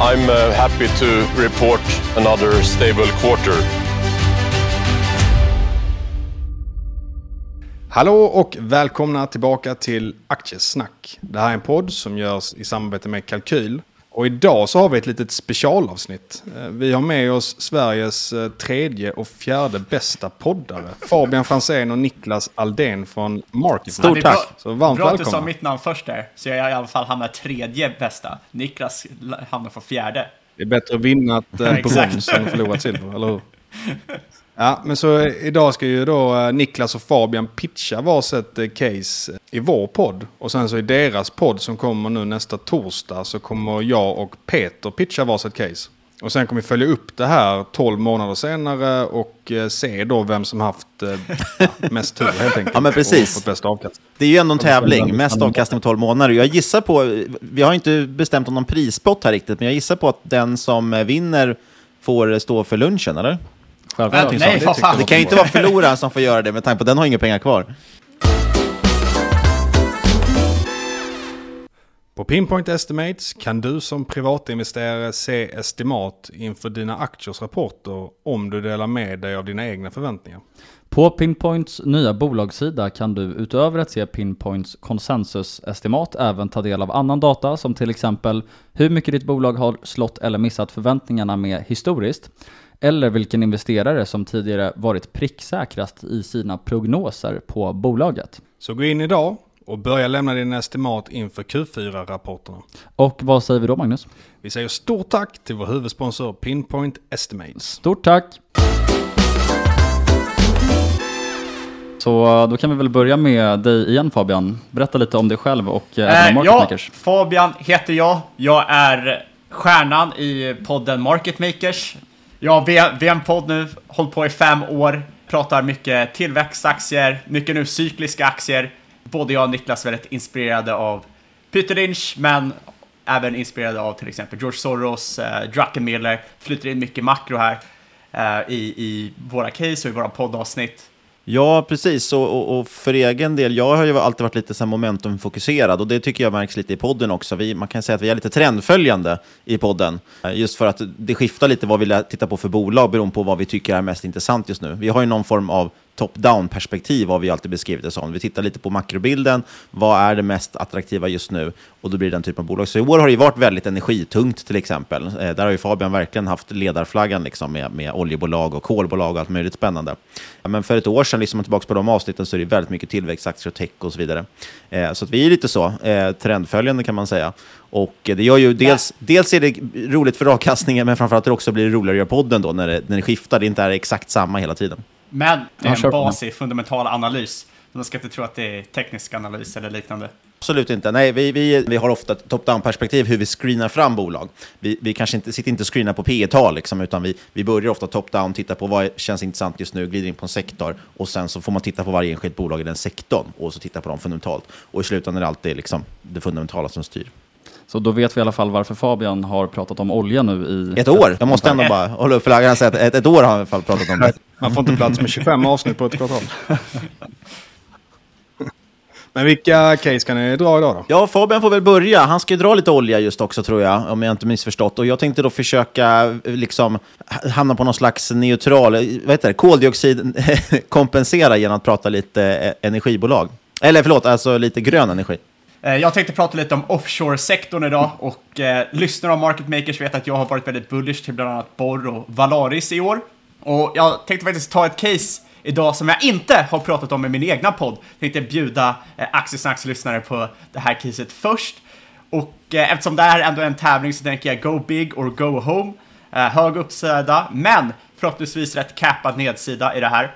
I'm uh, happy to report another stable quarter. Hallå och välkomna tillbaka till Aktiesnack. Det här är en podd som görs i samarbete med Kalkyl. Och idag så har vi ett litet specialavsnitt. Eh, Vi har med oss Sveriges eh, tredje och fjärde bästa poddare. Fabian Fransén och Niklas Aldén från Market. Är bra, Så varmt bra att du sa välkomna. mitt namn först där, så jag i alla fall hamnar tredje bästa. Niklas hamnar på fjärde. Det är bättre att vinna ett eh, på brons än att förlora ett silver, eller hur? Ja, men så idag ska ju då eh, Niklas och Fabian pitcha varsitt eh, case i vår podd. Och sen så i deras podd som kommer nu nästa torsdag så kommer jag och Peter pitcha varsitt case. Och sen kommer vi följa upp det här 12 månader senare och eh, se då vem som haft ja, mest tur helt enkelt. Ja, men precis. Och fått bäst avkastning. Det är ju ändå en tävling, mest avkastning på 12 månader. Jag gissar på, vi har inte bestämt om någon prispott här riktigt, men jag gissar på att den som vinner får stå för lunchen, eller? Äh, nej, vad fan. Det kan ju inte vara förloraren som får göra det med tanke på att den har inga pengar kvar. På Pinpoint Estimates kan du som privatinvesterare se estimat inför dina aktiers rapporter om du delar med dig av dina egna förväntningar. På Pinpoints nya bolagssida kan du utöver att se Pinpoints konsensusestimat även ta del av annan data som till exempel hur mycket ditt bolag har slått eller missat förväntningarna med historiskt eller vilken investerare som tidigare varit pricksäkrast i sina prognoser på bolaget. Så gå in idag och börja lämna dina estimat inför Q4-rapporterna. Och vad säger vi då Magnus? Vi säger stort tack till vår huvudsponsor Pinpoint Estimates. Stort tack! Så då kan vi väl börja med dig igen Fabian. Berätta lite om dig själv och eh, Eh, Market ja, Makers. Fabian heter jag. Jag är stjärnan i podden Market Makers. Ja, VM-podd nu, hållit på i fem år, pratar mycket tillväxtaktier, mycket nu cykliska aktier. Både jag och Niklas är väldigt inspirerade av Peter Lynch, men även inspirerade av till exempel George Soros, eh, Druckenmiller, flyter in mycket makro här eh, i, i våra case och i våra poddavsnitt. Ja, precis. Och, och, och för egen del, jag har ju alltid varit lite så momentumfokuserad och det tycker jag märks lite i podden också. Vi, man kan säga att vi är lite trendföljande i podden. Eh, just för att det skiftar lite vad vi tittar på för bolag beroende på vad vi tycker är mest intressant just nu. Vi har ju någon form av top-down perspektiv har vi alltid beskrivit det som. Vi tittar lite på makrobilden, vad är det mest attraktiva just nu? Och då blir det den typen av bolag. Så i år har det ju varit väldigt energitungt till exempel. Eh, där har ju Fabian verkligen haft ledarflaggan liksom, med, med oljebolag och kolbolag och allt möjligt spännande. Ja, Men för ett år sedan, liksom tillbaka på de avsnitten, så är det väldigt mycket tillväxtaktier och tech och så vidare. Eh, så att vi är lite så, eh, trendföljande kan man säga. Och eh, det gör ju dels, dels är det roligt för avkastningen, men framförallt också blir det roligare att göra podden då när det, när det skiftar. Det inte är exakt samma hela tiden. Men det är en bas i fundamental analys. Man ska inte tro att det är teknisk analys eller liknande. Absolut inte. Nej, vi, vi, vi har ofta ett top-down-perspektiv hur vi screenar fram bolag. Vi, vi kanske inte sitter inte och screenar på P tal liksom, utan vi, vi börjar ofta top-down, tittar på vad känns intressant just nu, glider in på en sektor och sen så får man titta på varje enskilt bolag i den sektorn och så titta på dem fundamentalt. Och i slutändan är det alltid liksom det fundamentala som styr. Så då vet vi i alla fall varför Fabian har pratat om olja nu i... Ett år! Jag måste ändå bara hålla upp flaggan och säga att ett, ett år har han i alla fall pratat om det. Man får inte plats med 25 avsnitt på ett kvartal. Men vilka case kan ni dra idag då? Ja, Fabian får väl börja. Han ska ju dra lite olja just också tror jag, om jag inte missförstått. Och jag tänkte då försöka eh, liksom hamna på någon slags neutral, eh, vad heter det, koldioxid kompensera genom att prata lite eh, energibolag. Eller förlåt, alltså lite grön energi. Eh, jag tänkte prata lite om offshore-sektorn idag och eh, lyssnare av Market Makers vet att jag har varit väldigt bullish till bland annat Borr och Valaris i år. Och jag tänkte faktiskt ta ett case idag som jag inte har pratat om i min egna podd. Jag tänkte bjuda eh, Aktiesnacks-lyssnare på det här caset först. Och eh, eftersom det här ändå är en tävling så tänker jag go big or go home. Eh, hög uppsida, men förhoppningsvis rätt cappad nedsida i det här.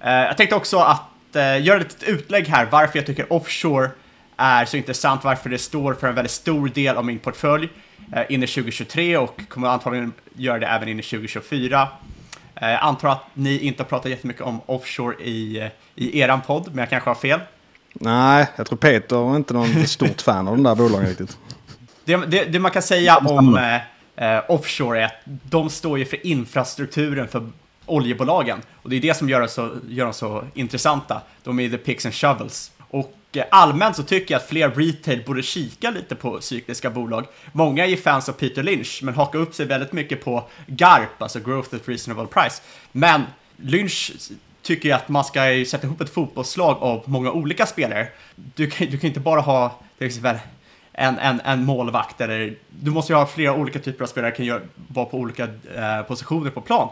Eh, jag tänkte också att eh, göra ett litet utlägg här varför jag tycker offshore är så intressant, varför det står för en väldigt stor del av min portfölj eh, in i 2023 och kommer antagligen göra det även in i 2024. Eh, antar att ni inte har pratat jättemycket om offshore i, eh, i eran podd, men jag kanske har fel. Nej, jag tror Peter är inte någon stort fan av de där bolagen riktigt. Det, det, det man kan säga om eh, eh, offshore är att de står ju för infrastrukturen för oljebolagen. Och det är det som gör, dem så, gör dem så intressanta. De är the picks and shovels. Och Eh, allmänt så tycker jag att fler retail borde kika lite på cykliska bolag. Många är ju fans av Peter Lynch, men hakar upp sig väldigt mycket på GARP, alltså Growth at Reasonable Price. Men Lynch tycker jag att man ska ju sätta ihop ett fotbollslag av många olika spelare. Du kan, du kan inte bara ha till exempel en, en, en målvakt eller du måste ju ha flera olika typer av spelare kan göra, vara på olika eh, positioner på plan.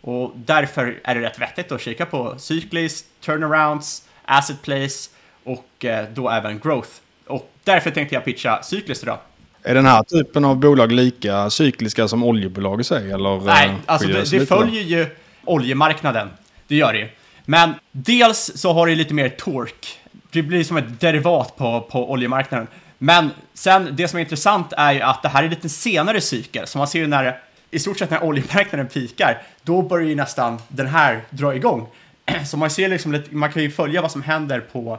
Och därför är det rätt vettigt att kika på cyklis, turnarounds, asset plays och eh, då även growth. Och därför tänkte jag pitcha cykliskt idag. Är den här typen av bolag lika cykliska som oljebolag i sig? Eller Nej, eh, alltså skiljer det, det följer ju oljemarknaden. Det gör det ju. Men dels så har det lite mer torque. Det blir som ett derivat på, på oljemarknaden. Men sen, det som är intressant är ju att det här är lite senare cykel. Så man ser ju när, i stort sett när oljemarknaden pikar, då börjar ju nästan den här dra igång. Så man ser liksom lite, man kan ju följa vad som händer på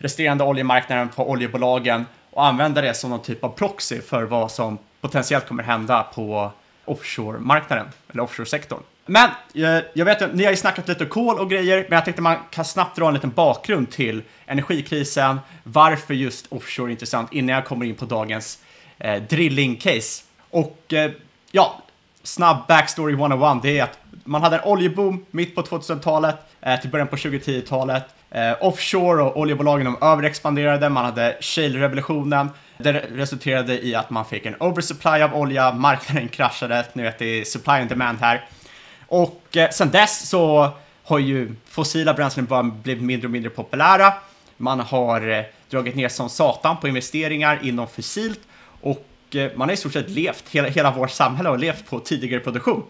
resterande oljemarknaden, på oljebolagen och använda det som någon typ av proxy för vad som potentiellt kommer hända på offshore-marknaden, eller offshore-sektorn. Men eh, jag vet att ni har ju snackat lite kol och grejer, men jag tänkte man kan snabbt dra en liten bakgrund till energikrisen, varför just offshore är intressant innan jag kommer in på dagens eh, drilling-case. Och eh, ja, snabb backstory 101, det är att man hade en oljeboom mitt på 2000-talet eh, till början på 2010-talet. Eh, offshore och oljebolagen de överexpanderade, man hade shale-revolutionen. Det resulterade i att man fick en oversupply av olja, marknaden kraschade, nu vet det är supply and demand här. Och eh, sen dess så har ju fossila bränslen bara blivit mindre och mindre populära. Man har eh, dragit ner som satan på investeringar inom fossilt och eh, man har i stort sett levt, hela, hela vårt samhälle har levt på tidigare produktion.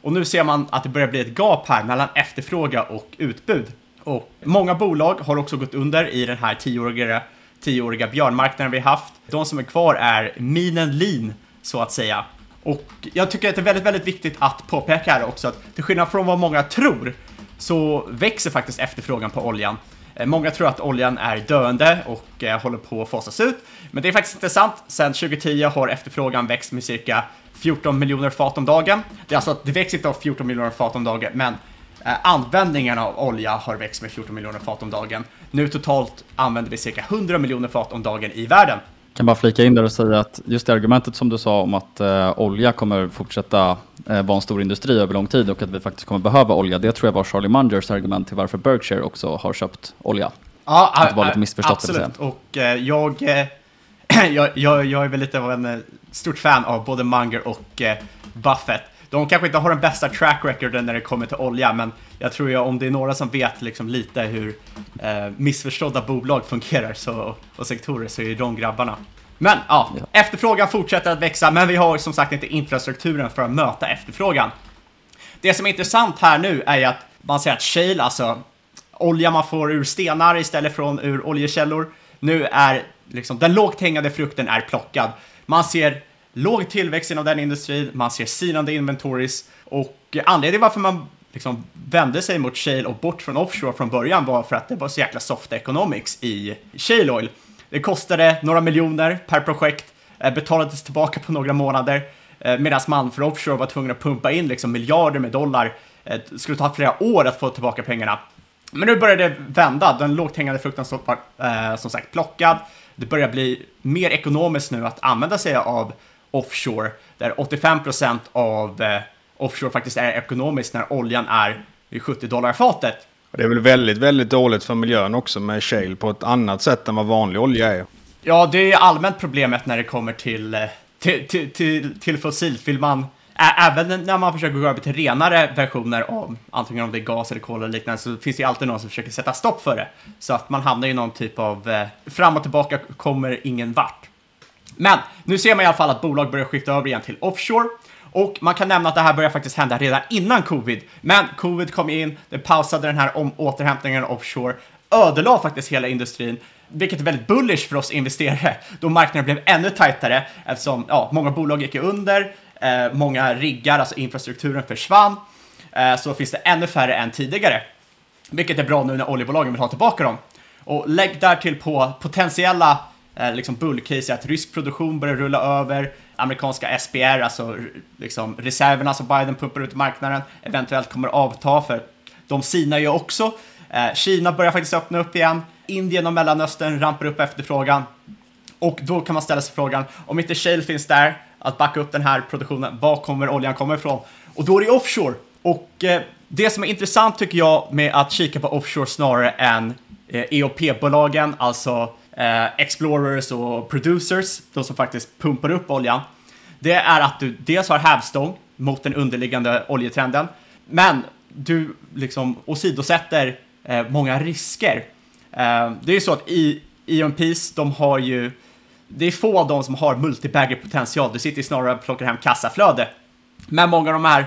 Och nu ser man att det börjar bli ett gap här mellan efterfråga och utbud. Och många bolag har också gått under i den här tioåriga, tioåriga björnmarknaden vi haft. De som är kvar är minen lean, så att säga. Och jag tycker att det är väldigt, väldigt viktigt att påpeka här också att till skillnad från vad många tror så växer faktiskt efterfrågan på oljan. Eh, många tror att oljan är döende och eh, håller på att fasas ut, men det är faktiskt inte sant. Sedan 2010 har efterfrågan växt med cirka 14 miljoner fat om dagen. Det är alltså att det växer inte av 14 miljoner fat om dagen, men användningen av olja har växt med 14 miljoner fat om dagen. Nu totalt använder vi cirka 100 miljoner fat om dagen i världen. Kan bara flika in där och säga att just det argumentet som du sa om att eh, olja kommer fortsätta eh, vara en stor industri över lång tid och att vi faktiskt kommer behöva olja. Det tror jag var Charlie Mungers argument till varför Berkshire också har köpt olja. Ja, Att det var lite missförstått, det vill Absolut, och eh, jag, eh, jag, jag, jag är väl lite av en eh, stort fan av både Munger och eh, Buffett. De kanske inte har den bästa track recorden när det kommer till olja, men jag tror ju om det är några som vet liksom lite hur eh, missförstådda bolag fungerar så, och sektorer så är det de grabbarna. Men ja, efterfrågan fortsätter att växa, men vi har som sagt inte infrastrukturen för att möta efterfrågan. Det som är intressant här nu är ju att man säger att shale, alltså olja man får ur stenar istället från ur oljekällor, nu är liksom den lågt hängande frukten är plockad. Man ser låg tillväxt inom den industrin, man ser sinande inventories och anledningen varför man liksom vände sig mot shale och bort från offshore från början var för att det var så jäkla soft economics i shale oil. Det kostade några miljoner per projekt, eh, betalades tillbaka på några månader, eh, medan man för offshore var tvungen att pumpa in liksom miljarder med dollar. Eh, det skulle ta flera år att få tillbaka pengarna. Men nu börjar det vända, den lågt hängande frukten som, eh, som sagt plockad. Det börjar bli mer ekonomiskt nu att använda sig av offshore, där 85% av eh, offshore faktiskt är ekonomiskt när oljan är vid 70 dollar fatet. Och Det är väl väldigt, väldigt dåligt för miljön också med shale på ett annat sätt än vad vanlig olja är. Ja, det är allmänt problemet när det kommer till, eh, till, till, till, till fossilt. Vill man, även när man försöker gå över till renare versioner av antingen om det är gas eller kol eller liknande så finns det ju alltid någon som försöker sätta stopp för det. Så att man hamnar i någon typ av eh, fram och tillbaka kommer ingen vart. Men nu ser man i alla fall att bolag börjar skifta över igen till offshore. Och man kan nämna att det här börjar faktiskt hända redan innan covid. Men covid kom in, det pausade den här om återhämtningen offshore, ödelade faktiskt hela industrin, vilket är väldigt bullish för oss investerare, då marknaden blev ännu tajtare eftersom ja, många bolag gick under, eh, många riggar, alltså infrastrukturen försvann, eh, så finns det ännu färre än tidigare. Vilket är bra nu när oljebolagen vill ha tillbaka dem. Och lägg därtill på potentiella Eh, liksom bullcase är att rysk produktion börjar rulla över, amerikanska SPR, alltså liksom reserverna som Biden pumpar ut i marknaden, eventuellt kommer avta för de sinar ju också. Eh, Kina börjar faktiskt öppna upp igen, Indien och Mellanöstern rampar upp efterfrågan. Och då kan man ställa sig frågan, om inte shale finns där, att backa upp den här produktionen, var kommer oljan komma ifrån? Och då är det offshore. Och eh, det som är intressant tycker jag med att kika på offshore snarare än eh, EOP-bolagen, alltså eh, explorers och producers, de som faktiskt pumpar upp oljan, det är att du dels har hävstång mot den underliggande oljetrenden, men du liksom åsidosätter eh, många risker. Eh, det är ju så att i EMPs, de har ju, det är få av dem som har multibagger potential, du sitter ju snarare och plockar hem kassaflöde. Men många av de här,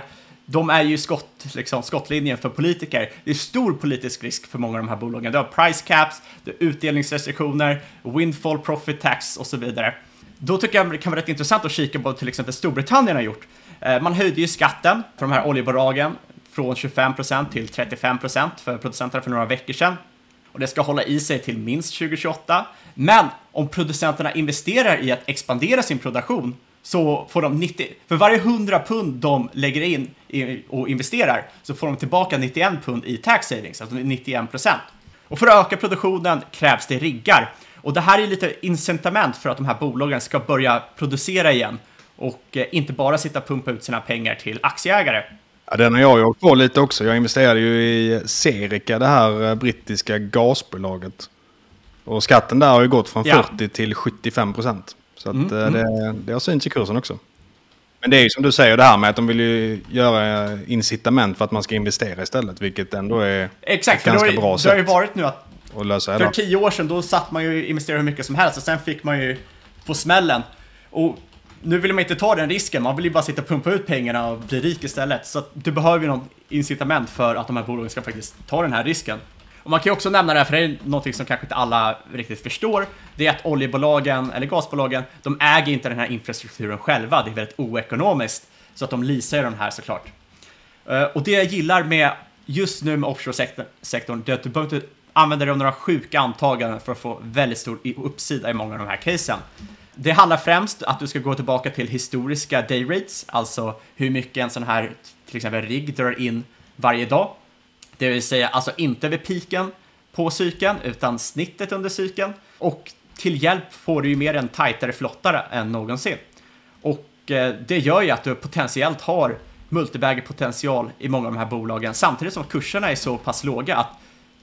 de är ju skott, liksom, skottlinjen för politiker. Det är stor politisk risk för många av de här bolagen. Du har price caps, du har utdelningsrestriktioner, windfall profit tax och så vidare. Då tycker jag det kan vara rätt intressant att kika på vad till exempel Storbritannien har gjort. Eh, man höjde ju skatten för de här oljebolagen från 25% till 35% för producenterna för några veckor sedan. Och det ska hålla i sig till minst 2028. Men om producenterna investerar i att expandera sin produktion så får de 90, för varje 100 pund de lägger in och investerar så får de tillbaka 91 pund i tax savings, alltså 91 procent. Och för att öka produktionen krävs det riggar. Och det här är lite incitament för att de här bolagen ska börja producera igen och eh, inte bara sitta och pumpa ut sina pengar till aktieägare. Ja, den har jag åkt på lite också. Jag investerade ju i Serica, det här eh, brittiska gasbolaget. Och skatten där har ju gått från Ja. 40 till 75 procent. Så att, Mm, eh, det, det har synts i kursen också. Men det är ju som du säger det här med att de vill ju göra incitament för att man ska investera istället. Vilket ändå är Exakt, ett för det har, ganska ju, bra det har ju varit nu att att lösa det. För tio år sedan då satt man ju investera hur mycket som helst och sen fick man ju på smällen. Och nu vill man inte ta den risken, man vill ju bara sitta och pumpa ut pengarna och bli rik istället. Så du behöver ju någon incitament för att de här bolagen ska faktiskt ta den här risken. Och man kan ju också nämna det här, för det är någonting som kanske inte alla riktigt förstår. Det är att oljebolagen, eller gasbolagen, de äger inte den här infrastrukturen själva. Det är väldigt oekonomiskt. Så att de leasar ju den här såklart. Eh, och det jag gillar med just nu med offshore-sektorn, det är att du behöver inte använda dig av några sjuka antaganden för att få väldigt stor uppsida i många av de här casen. Det handlar främst att du ska gå tillbaka till historiska day rates, alltså hur mycket en sån här till exempel rigg drar in varje dag. Det vill säga alltså inte vid piken på cykeln, utan snittet under cykeln. Och till hjälp får du ju mer en tajtare flottare än någonsin. Och eh, det gör ju att du potentiellt har multibagger-potential i många av de här bolagen, samtidigt som kurserna är så pass låga att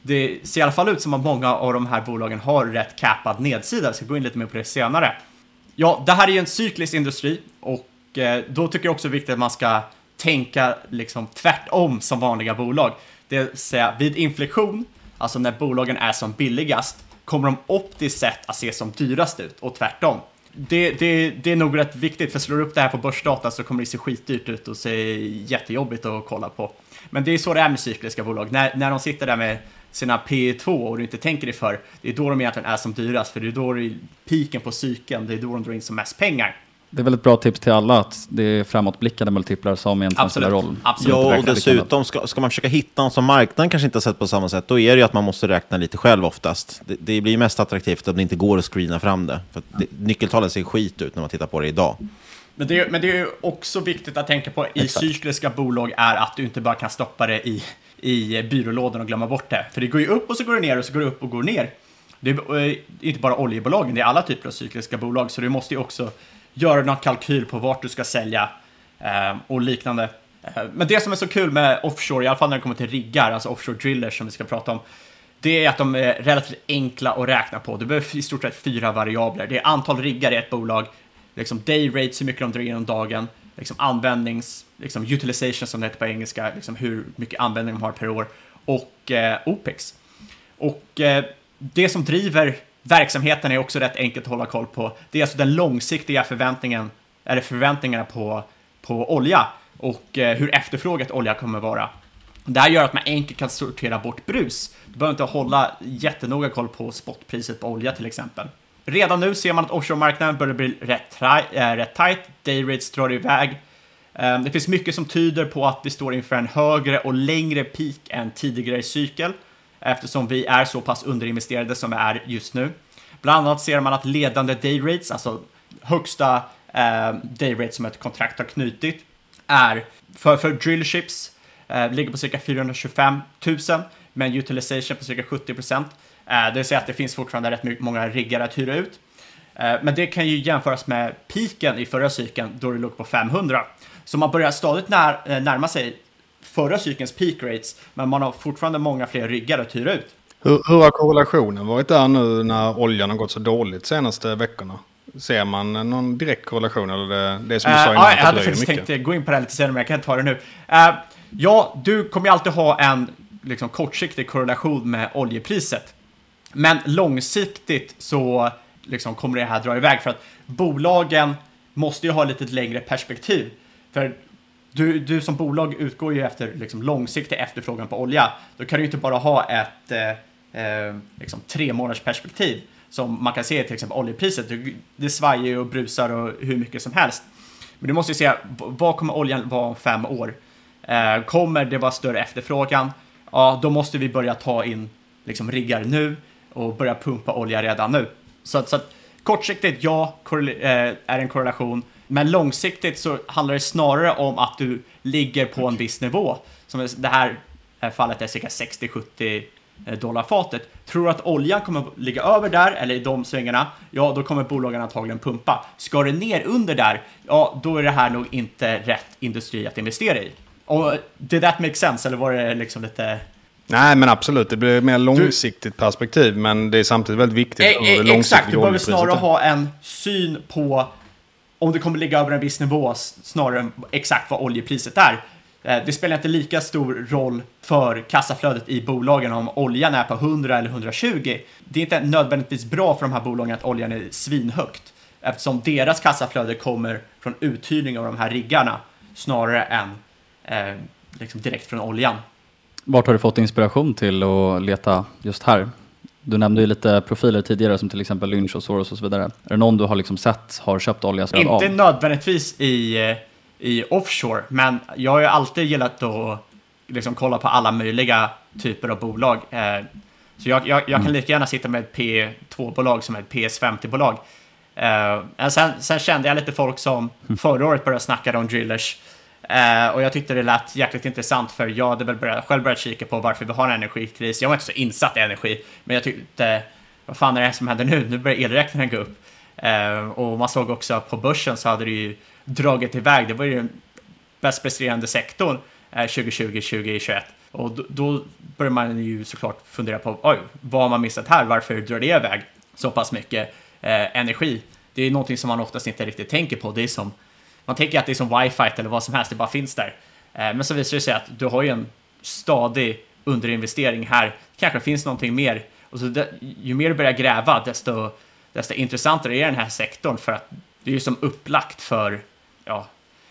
det ser i alla fall ut som att många av de här bolagen har rätt capad nedsida. Vi ska gå in lite mer på det senare. Ja, det här är ju en cyklisk industri och eh, då tycker jag också det är viktigt att man ska tänka liksom tvärtom som vanliga bolag. Det vill säga vid inflektion, alltså när bolagen är som billigast, kommer de optiskt sett att se som dyrast ut och tvärtom. Det, det, det är nog rätt viktigt, för slår du upp det här på börsdata så kommer det se skitdyrt ut och se jättejobbigt att kolla på. Men det är så det är med cykliska bolag. När, när de sitter där med sina P2 och du inte tänker dig för, det är då de egentligen är som dyrast, för det är då det är piken på cykeln, det är då de drar in som mest pengar. Det är väl ett bra tips till alla att det är framåtblickande multiplar som egentligen Absolut. spelar roll. Absolut. Ja, och dessutom ska, ska man försöka hitta någon som marknaden kanske inte har sett på samma sätt, då är det ju att man måste räkna lite själv oftast. Det, det blir mest attraktivt om det inte går att screena fram det. För att det, nyckeltalen ser skit ut när man tittar på det idag. Men det, är- men det är ju också viktigt att tänka på i Exakt. cykliska bolag är att du inte bara kan stoppa det i, i byrålådan och glömma bort det. För det går ju upp och så går det ner och så går det upp och går ner. Det är eh, inte bara oljebolagen, det är alla typer av cykliska bolag. Så du måste ju också göra någon kalkyl på vart du ska sälja eh, och liknande. Eh, Men det som är så kul med offshore, i alla fall när det kommer till riggar, alltså offshore drillers som vi ska prata om, det är att de är relativt enkla att räkna på. Du behöver i stort sett fyra variabler. Det är antal riggar i ett bolag, liksom day rates, hur mycket de drar genom dagen, liksom användnings, liksom utilization som det heter på engelska, liksom hur mycket användning de har per år, och eh, OPEX. Och eh, det som driver verksamheten är också rätt enkelt att hålla koll på. Det är alltså den långsiktiga förväntningen, eller förväntningarna på, på olja och eh, hur efterfrågat olja kommer vara. Det här gör att man enkelt kan sortera bort brus. Du behöver inte hålla jättenoga koll på spotpriset på olja till exempel. Redan nu ser man att offshore-marknaden börjar bli rätt, äh, rätt tight, dayrates drar iväg. Um, det finns mycket som tyder på att vi står inför en högre och längre peak än tidigare i cykel eftersom vi är så pass underinvesterade som vi är just nu. Bland annat ser man att ledande dayrates, alltså högsta eh, dayrates som ett kontrakt har knutit, är för, för drillships eh, ligger på cirka 425 000 med en utilization på cirka 70 procent. Eh, det vill säga att det finns fortfarande rätt många riggar att hyra ut. Eh, men det kan ju jämföras med piken i förra cykeln då det låg på 500. Så man börjar stadigt när, eh, närma sig förra cykelns peak rates, men man har fortfarande många fler riggar att hyra ut. Hur, hur har korrelationen varit där nu när oljan har gått så dåligt de senaste veckorna? Ser man någon direkt korrelation eller det, det som du sa innan? Uh, ja, jag hade faktiskt mycket. tänkt gå in på det lite senare, men jag kan ta det nu. Uh, ja, du kommer ju alltid ha en liksom, kortsiktig korrelation med oljepriset. Men långsiktigt så liksom, kommer det här dra iväg för att bolagen måste ju ha lite längre perspektiv. För du, du som bolag utgår ju efter liksom, långsiktig efterfrågan på olja. Då kan du inte bara ha ett eh, eh, liksom, tre månaders perspektiv som man kan se till exempel oljepriset. Det svajar ju och brusar och hur mycket som helst. Men du måste ju se, vad kommer oljan vara om fem år? Eh, kommer det vara större efterfrågan? Ja, då måste vi börja ta in liksom, riggar nu och börja pumpa olja redan nu. Så, så att, kortsiktigt, ja, eh, är en korrelation. Men långsiktigt så handlar det snarare om att du ligger på en viss nivå. Som det här fallet är cirka 60-70 eh, dollar fatet. Tror du att oljan kommer ligga över där, eller i de svängarna, ja då kommer bolagen antagligen pumpa. Ska det ner under där, ja då är det här nog inte rätt industri att investera i. Och did that make sense, eller var det liksom lite... Nej, men absolut. Det blir mer långsiktigt du... perspektiv, men det är samtidigt väldigt viktigt. E e exakt, du behöver snarare ha en syn på om det kommer ligga över en viss nivå snarare än exakt vad oljepriset är. Eh, det spelar inte lika stor roll för kassaflödet i bolagen om oljan är på 100 eller 120. Det är inte nödvändigtvis bra för de här bolagen att oljan är svinhögt eftersom deras kassaflöde kommer från uthyrning av de här riggarna snarare än eh, liksom direkt från oljan. Vart har du fått inspiration till att leta just här? Du nämnde ju lite profiler tidigare som till exempel Lynch och Soros och så vidare. Är det någon du har liksom sett har köpt olja Inte av? nödvändigtvis i, eh, i offshore, men jag har ju alltid gillat att liksom kolla på alla möjliga typer av bolag. Eh, så jag, jag, jag kan mm. lika gärna sitta med ett P2-bolag som ett PS50-bolag. Eh, sen, sen kände jag lite folk som mm. förra året började snacka om drillers Uh, och jag tyckte det lät jäkligt intressant för jag hade väl börjat, själv börjat kika på varför vi har en energikris. Jag var inte så insatt i energi, men jag tyckte, vad fan är det som händer nu? Nu börjar elräkningen gå upp. Uh, och man såg också på börsen så hade det ju dragit iväg. Det var ju den bäst presterande sektorn eh, uh, 2020-2021. Och då, då börjar man ju såklart fundera på, oj, vad har man missat här? Varför drar det iväg så pass mycket energi? Det är någonting som man oftast inte riktigt tänker på. Det är som man tänker att det är som wifi eller vad som helst, det bara finns där. Eh, men så visar det sig att du har ju en stadig underinvestering här. Kanske finns någonting mer. Och så det, ju mer du börjar gräva, desto, desto intressantare är den här sektorn för att det är ju som upplagt för, ja,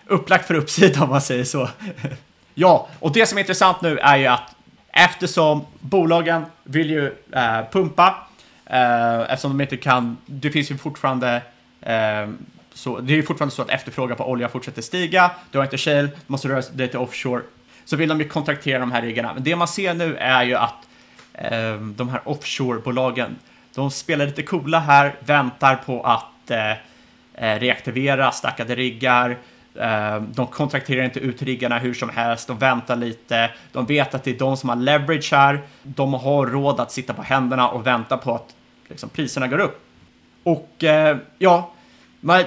upplagt för uppsida om man säger så. ja, och det som är intressant nu är ju att eftersom bolagen vill ju eh, pumpa, eh, eftersom de inte kan, det finns ju fortfarande eh, så det är ju fortfarande så att efterfrågan på olja fortsätter stiga. Du har inte shale, du måste röra dig till offshore. Så vill de ju kontraktera de här riggarna. Men det man ser nu är ju att eh, de här offshore-bolagen, de spelar lite coola här, väntar på att eh, eh reaktivera stackade riggar. Eh, de kontrakterar inte ut riggarna hur som helst, de väntar lite. De vet att det är de som har leverage här. De har råd att sitta på händerna och vänta på att liksom, priserna går upp. Och eh, ja, man,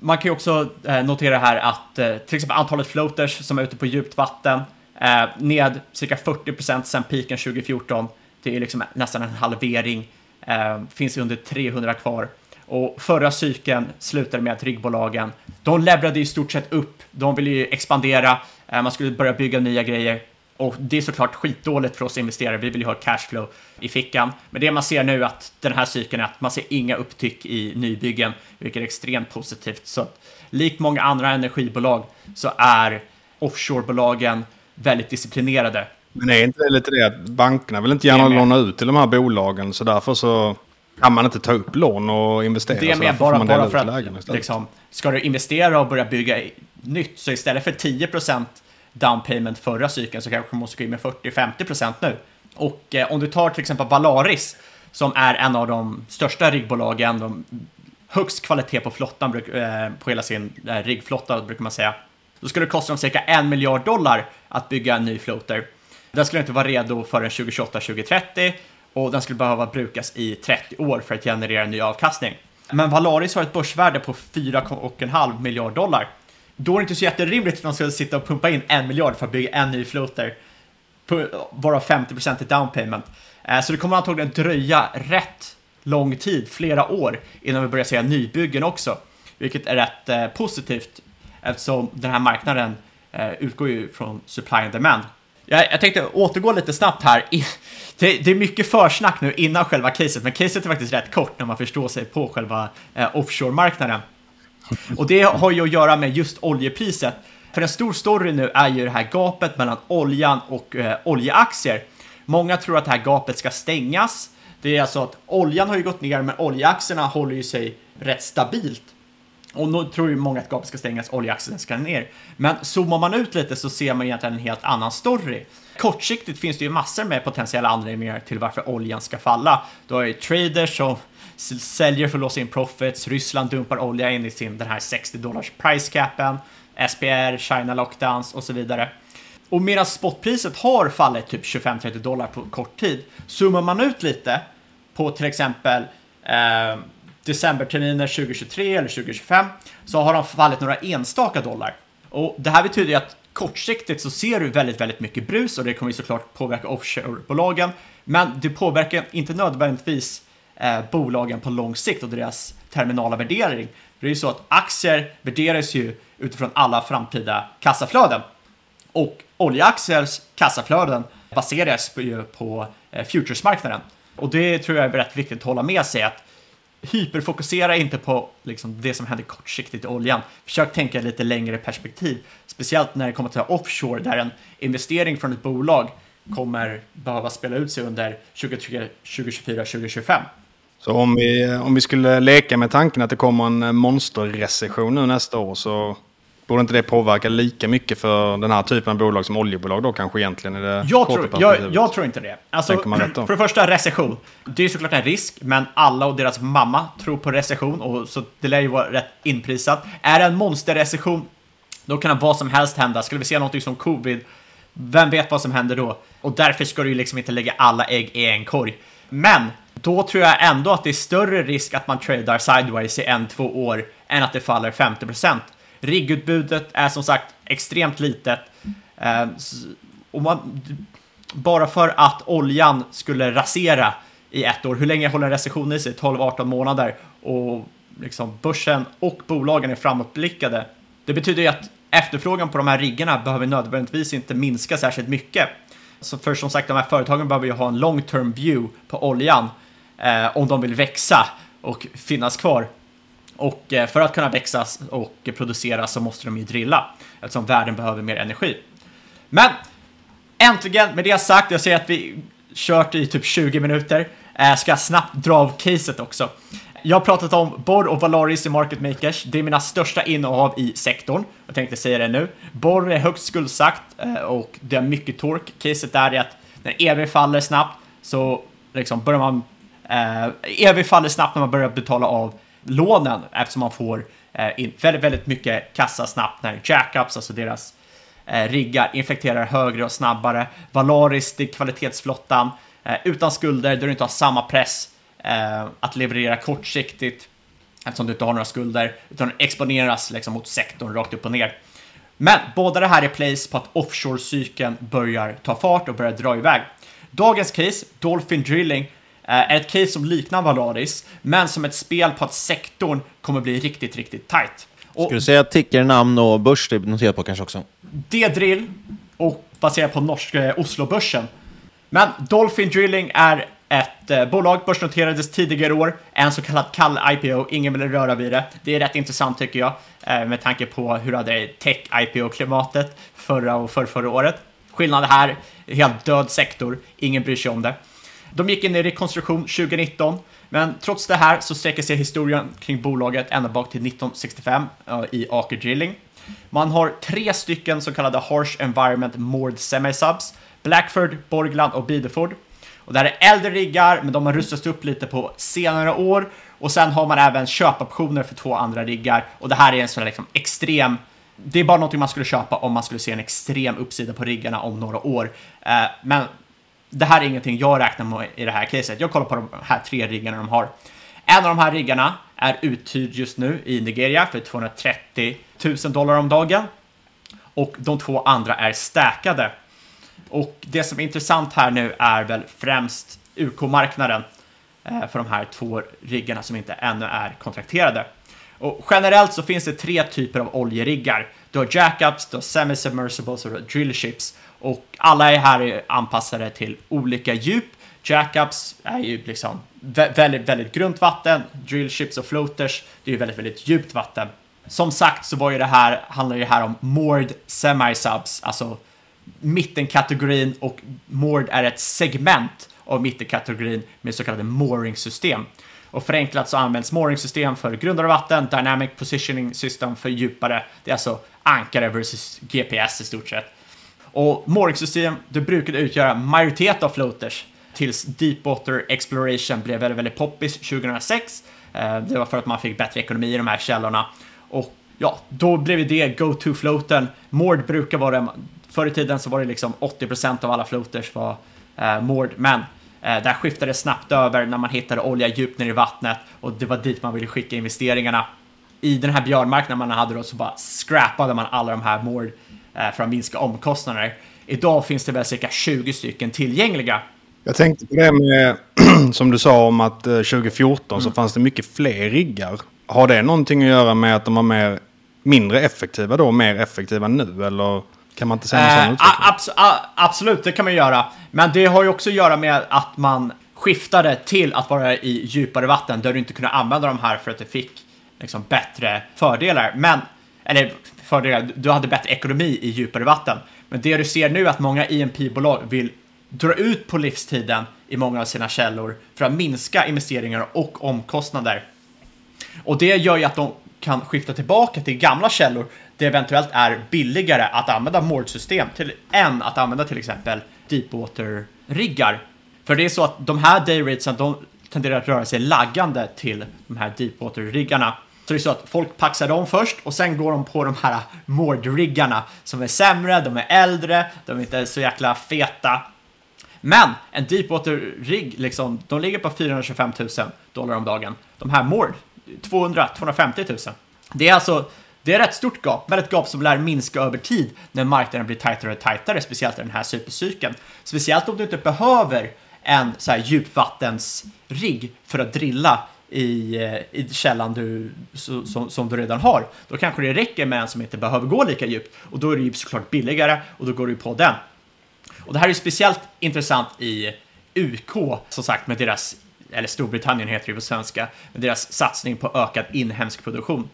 man kan ju också eh, notera här att eh, till exempel antalet floaters som är ute på djupt vatten eh, ned cirka 40% sedan piken 2014 Det är liksom nästan en halvering. Eh, finns under 300 kvar. Och förra cykeln slutade med att ryggbolagen, de leverade i stort sett upp. De ville ju expandera, eh, man skulle börja bygga nya grejer. Och det är såklart skitdåligt för oss investerare, vi vill ju ha cashflow i fickan. Men det man ser nu att den här cykeln är att man ser inga upptyck i nybyggen, vilket är extremt positivt. Så likt många andra energibolag så är offshorebolagen väldigt disciplinerade. Men är inte det lite det att bankerna vill inte gärna låna ut till de här bolagen så därför så kan man inte ta upp lån och investera. Det är med bara, bara för att liksom, ska du investera och börja bygga nytt så istället för 10% down payment förra cykeln så kanske man måste gå in med 40-50% nu. Och eh, om du tar till exempel Valaris som är en av de största riggbolagen, de högst kvalitet på flottan, eh, på hela sin eh, riggflotta brukar man säga. Då skulle det kosta dem cirka en miljard dollar att bygga en ny floater. Den skulle inte vara redo förrän 2028-2030 och den skulle behöva brukas i 30 år för att generera ny avkastning. Men Valaris har ett börsvärde på 4,5 miljard dollar. Då är det inte så jätterimligt att de ska sitta och pumpa in en miljard för att bygga en ny floater, varav 50% är down payment. Eh, så det kommer antagligen dröja rätt lång tid, flera år, innan vi börjar se nybyggen också. Vilket är rätt eh, positivt eftersom den här marknaden eh, utgår ju från supply and demand. Jag, jag tänkte återgå lite snabbt här. Det, det, är mycket försnack nu innan själva caset, men caset är faktiskt rätt kort när man förstår sig på själva eh, offshore-marknaden. Och det har ju att göra med just oljepriset. För en stor story nu är ju det här gapet mellan oljan och eh, oljeaktier. Många tror att det här gapet ska stängas. Det är alltså att oljan har ju gått ner, men oljeaktierna håller ju sig rätt stabilt. Och nu tror ju många att gapet ska stängas, oljeaktien ska ner. Men zoomar man ut lite så ser man egentligen en helt annan story. Kortsiktigt finns det ju massor med potentiella anledningar till varför oljan ska falla. Du har ju traders som säljer för att låsa in profits, Ryssland dumpar olja in i sin den här 60 dollars price capen, SPR, China lockdowns och så vidare. Och medan spotpriset har fallit typ 25-30 dollar på kort tid, zoomar man ut lite på till exempel eh, decemberterminer 2023 eller 2025 så har de fallit några enstaka dollar. Och det här betyder ju att kortsiktigt så ser du väldigt, väldigt mycket brus och det kommer ju såklart påverka offshorebolagen. Men det påverkar inte nödvändigtvis eh, bolagen på lång sikt och deras terminala värdering. det är ju så att aktier värderas ju utifrån alla framtida kassaflöden. Och oljeaktiers kassaflöden baseras ju på eh, futuresmarknaden. Och det tror jag är rätt viktigt att hålla med sig att hyperfokusera inte på liksom, det som händer kortsiktigt i oljan. Försök tänka lite längre perspektiv, speciellt när det kommer till offshore där en investering från ett bolag kommer behöva spela ut sig under 2023, 2024, 2025. Så om vi, om vi skulle leka med tanken att det kommer en monsterrecession nu nästa år så Borde inte det påverka lika mycket för den här typen av bolag som oljebolag då kanske egentligen? I det jag, tror, jag, jag tror inte det. Alltså, för det första, recession. Det är såklart en risk, men alla och deras mamma tror på recession, och så det lär ju vara rätt inprisat. Är det en monsterrecession, då kan vad som helst hända. Skulle vi se någonting som covid, vem vet vad som händer då? Och därför ska du ju liksom inte lägga alla ägg i en korg. Men då tror jag ändå att det är större risk att man tradar sideways i en, två år än att det faller 50%. Riggutbudet är som sagt extremt litet. Eh, och man, bara för att oljan skulle rasera i ett år, hur länge håller en recession i sig? 12-18 månader. Och liksom börsen och bolagen är framåtblickade. Det betyder ju att efterfrågan på de här riggarna behöver nödvändigtvis inte minska särskilt mycket. Så för som sagt, de här företagen behöver ju ha en long term view på oljan eh, om de vill växa och finnas kvar. Och eh, för att kunna växa och producera så måste de ju drilla eftersom världen behöver mer energi. Men äntligen, med det sagt, jag ser att vi kört i typ 20 minuter. Jag eh, ska snabbt dra av caset också. Jag har pratat om Borr och Valaris i Market Makers. Det är mina största innehav i sektorn. Jag tänkte säga det nu. Borr är högst skuldsatt eh, och det har mycket tork. Caset där är att när EV faller snabbt så liksom börjar man... Eh, EV faller snabbt när man börjar betala av lånen eftersom man får eh, in väldigt, väldigt mycket kassa snabbt när jackups, alltså deras eh, riggar, infekterar högre och snabbare. Valaris, det är kvalitetsflottan, eh, utan skulder där du inte har samma press eh, att leverera kortsiktigt eftersom du inte har några skulder, utan exponeras liksom mot sektorn rakt upp och ner. Men båda det här är place på att offshore-cykeln börjar ta fart och börjar dra iväg. Dagens case, Dolphin Drilling, ett case som liknar Valaris, men som ett spel på att sektorn kommer bli riktigt, riktigt tight. Och Ska du säga ticker, namn och börs det är noterat på kanske också? D-drill och baserat på norska eh, Oslobörsen. Men Dolphin Drilling är ett eh, bolag, börsnoterades tidigare år, en så kallad kall IPO, ingen vill röra vid det. Det är rätt intressant tycker jag, eh, med tanke på hur hade tech-IPO-klimatet förra och för förra året. Skillnaden här, helt död sektor, ingen bryr sig om det. De gick in i rekonstruktion 2019, men trots det här så sträcker sig historien kring bolaget ända bak till 1965 eh, i Aker Drilling. Man har tre stycken så kallade Harsh Environment Moored Semisubs, Blackford, Borgland och Bideford. Och det här är äldre riggar, men de har rustats upp lite på senare år. Och sen har man även köpoptioner för två andra riggar. Och det här är en sån här liksom extrem... Det är bara någonting man skulle köpa om man skulle se en extrem uppsida på riggarna om några år. Eh, men det här är ingenting jag räknar med i det här caset. Jag kollar på de här tre riggarna de har. En av de här riggarna är uthyrd just nu i Nigeria för 230 000 dollar om dagen. Och de två andra är stäkade. Och det som är intressant här nu är väl främst UK-marknaden eh, för de här två riggarna som inte ännu är kontrakterade. Och generellt så finns det tre typer av oljeriggar. Du har jackups, du har semi-submersibles och du har drillships. Och alla är här anpassade till olika djup. Jackups är ju liksom väldigt, väldigt grunt vatten. Drillships och floaters, det är ju väldigt, väldigt djupt vatten. Som sagt så var ju det här, handlar ju det här om moored semi-subs, alltså mittenkategorin och moored är ett segment av mittenkategorin med så kallade mooring-system. Och förenklat så används mooring-system för grundare vatten, dynamic positioning system för djupare. Det är alltså ankare versus GPS i stort sett. Och mooring-system, det brukade utgöra majoritet av floaters tills Deepwater Exploration blev väldigt, väldigt poppis 2006. Eh, det var för att man fick bättre ekonomi i de här källorna. Och ja, då blev det go-to-floaten. Moored brukar vara Förr i tiden så var det liksom 80% av alla floaters var eh, moored, men där skiftade det snabbt över när man hittade olja djupt ner i vattnet och det var dit man ville skicka investeringarna. I den här björnmarknaden man hade då så bara scrappade man alla de här moored eh, för att minska omkostnader. Idag finns det väl cirka 20 stycken tillgängliga. Jag tänkte på det med, som du sa om att 2014 mm. så fanns det mycket fler riggar. Har det någonting att göra med att de var mer, mindre effektiva då, mer effektiva nu eller? Kan man inte säga en sån eh, abs Absolut, det kan man göra. Men det har ju också att göra med att man skiftade till att vara i djupare vatten där du inte kunde använda de här för att du fick liksom, bättre fördelar. Men, eller fördelar, du hade bättre ekonomi i djupare vatten. Men det du ser nu är att många IMP-bolag vill dra ut på livstiden i många av sina källor för att minska investeringar och omkostnader. Och det gör ju att de kan skifta tillbaka till gamla källor det eventuellt är billigare att använda mårdsystem till, än att använda till exempel Deepwater-riggar. För det är så att de här dayratesen, de tenderar att röra sig laggande till de här Deepwater-riggarna. Så det är så att folk paxar dem först och sen går de på de här Mord-riggarna som är sämre, de är äldre, de är inte så jäkla feta. Men en Deepwater-rigg, liksom, de ligger på 425 000 dollar om dagen. De här Mord, 200-250 000. Det är alltså det är ett rätt stort gap, men ett gap som lär minska över tid när marknaden blir tajtare och tajtare, speciellt i den här supercykeln. Speciellt om du inte behöver en så här djupvattensrigg för att drilla i, eh, i källan du, som, som du redan har. Då kanske det räcker med en som inte behöver gå lika djupt och då är det ju såklart billigare och då går du på den. Och det här är speciellt intressant i UK, som sagt, med deras, eller Storbritannien heter det på svenska, med deras satsning på ökad inhemsk produktion.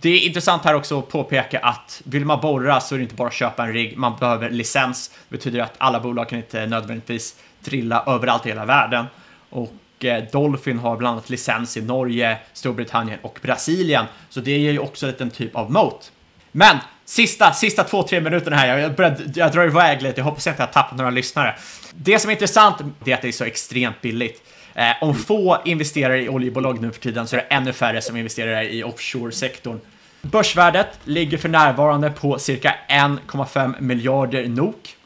Det är intressant här också att påpeka att vill man borra så är det inte bara att köpa en rigg, man behöver licens. Det betyder att alla bolag kan inte nödvändigtvis drilla överallt i hela världen. Och eh, Dolphin har bland annat licens i Norge, Storbritannien och Brasilien, så det ger ju också en liten typ av moat. Men sista, sista två, tre minuterna här, jag, började, jag drar iväg lite, jag hoppas inte jag har tappat några lyssnare. Det som är intressant är att det är så extremt billigt. Eh, om få investerar i oljebolag nu för tiden så är det ännu färre som investerar i offshore-sektorn. Börsvärdet ligger för närvarande på cirka 1,5 miljarder NOK.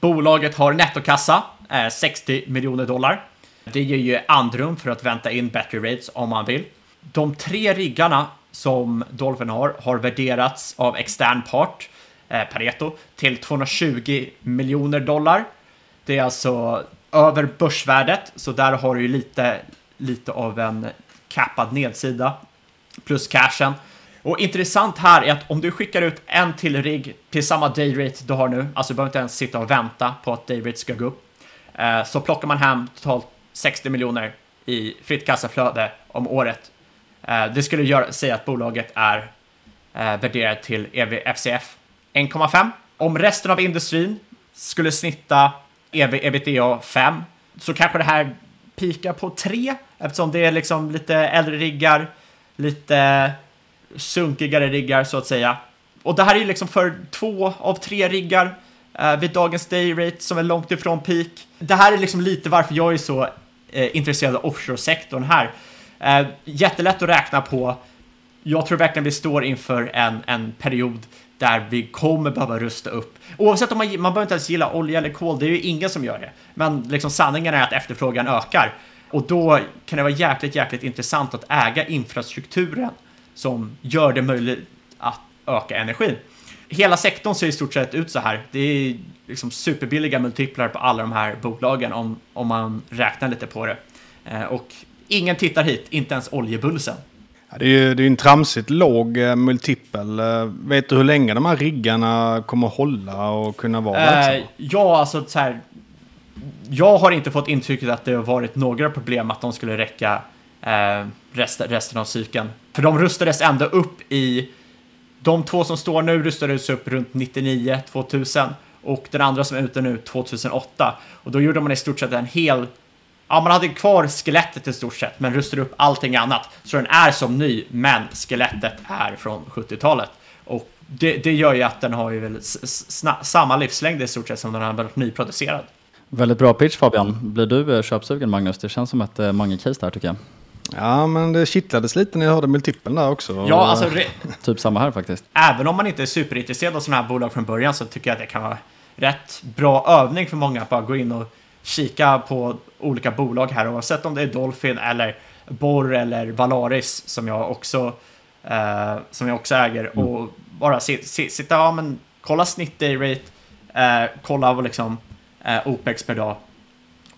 Bolaget har nettokassa, eh, 60 miljoner dollar. Det ger ju andrum för att vänta in battery rates om man vill. De tre riggarna som Dolphin har har värderats av extern part, eh, Pareto, till 220 miljoner dollar. Det är alltså över börsvärdet, så där har du ju lite, lite av en cappad nedsida. Plus cashen. Och intressant här är att om du skickar ut en till rigg till samma dayrate du har nu, alltså du behöver inte ens sitta och vänta på att dayrate ska gå upp, eh, så plockar man hem totalt 60 miljoner i fritt kassaflöde om året. Eh, det skulle göra, säga att bolaget är eh, värderat till EV, FCF 1,5. Om resten av industrin skulle snitta EV, ebitda 5 så kanske det här pikar på 3 eftersom det är liksom lite äldre riggar, lite sunkigare riggar så att säga. Och det här är ju liksom för två av tre riggar eh, vid dagens dayrate som är långt ifrån peak. Det här är liksom lite varför jag är så eh, intresserad av offshore-sektorn här. Eh, jättelätt att räkna på. Jag tror verkligen vi står inför en, en period där vi kommer behöva rusta upp. Oavsett om man, man behöver inte ens gilla olja eller kol, det är ju ingen som gör det. Men liksom sanningen är att efterfrågan ökar. Och då kan det vara jäkligt, jäkligt intressant att äga infrastrukturen som gör det möjligt att öka energin. Hela sektorn ser i stort sett ut så här. Det är liksom superbilliga multiplar på alla de här bolagen om, om man räknar lite på det. Eh, och ingen tittar hit, inte ens oljebulsen. Det är ju det är en tramsigt låg eh, multipel. Eh, vet du hur länge de här riggarna kommer hålla och kunna vara Eh, verksamma? ja, alltså så här. Jag har inte fått intrycket att det har varit några problem att de skulle räcka eh, rest, resten av cykeln. För de rustades ändå upp i... De två som står nu rustades upp runt 99, 2000 och den andra som är ute nu 2008. Och då gjorde man i stort sett en hel... Ja, man hade kvar skelettet i stort sett, men rustade upp allting annat. Så den är som ny, men skelettet är från 70-talet. Och det, det gör ju att den har ju väl samma livslängd i stort sett som den har varit nyproducerad. Väldigt bra pitch Fabian. Blir du eh, köpsugen Magnus? Det känns som ett eh, Mange-case där tycker jag. Ja, men det kittlades lite när jag hörde multipeln där också. Ja, alltså Typ samma här faktiskt. även om man inte är superintresserad av sådana här bolag från början så tycker jag att det kan vara rätt bra övning för många att bara gå in och kika på olika bolag här oavsett om det är Dolphin eller Borr eller Valaris som jag också, eh, som jag också äger. Och bara si, si, sitta, ja men kolla snitt dayrate, eh, kolla vad liksom eh, OPEX per dag.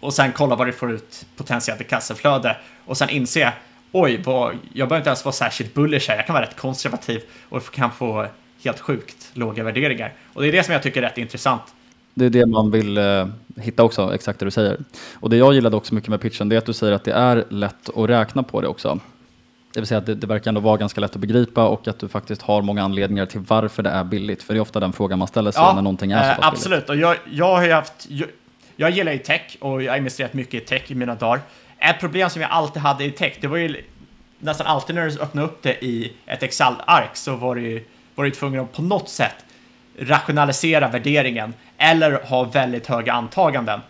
Och sen kolla vad det får ut potentiellt i kassaflöde. Och sen inse oj, vad, jag behöver inte ens vara särskilt bullish här, jag kan vara rätt konservativ och kan få helt sjukt låga värderingar. Och det är det som jag tycker är rätt intressant. Det är det man vill eh, hitta också, exakt det du säger. Och det jag gillade också mycket med pitchen, det är att du säger att det är lätt att räkna på det också. Det vill säga att det, det verkar ändå vara ganska lätt att begripa och att du faktiskt har många anledningar till varför det är billigt. För det är ofta den frågan man ställer sig när någonting är så eh, pass billigt. Absolut, och jag, jag har ju haft... Jag, jag gillar ju tech och jag har investerat mycket i tech i mina dagar. Ett problem som jag alltid hade i tech, det var ju nästan alltid när du öppnade upp det i ett Excel-ark så var du var du tvungen att på något sätt rationalisera värderingen eller ha väldigt höga antaganden.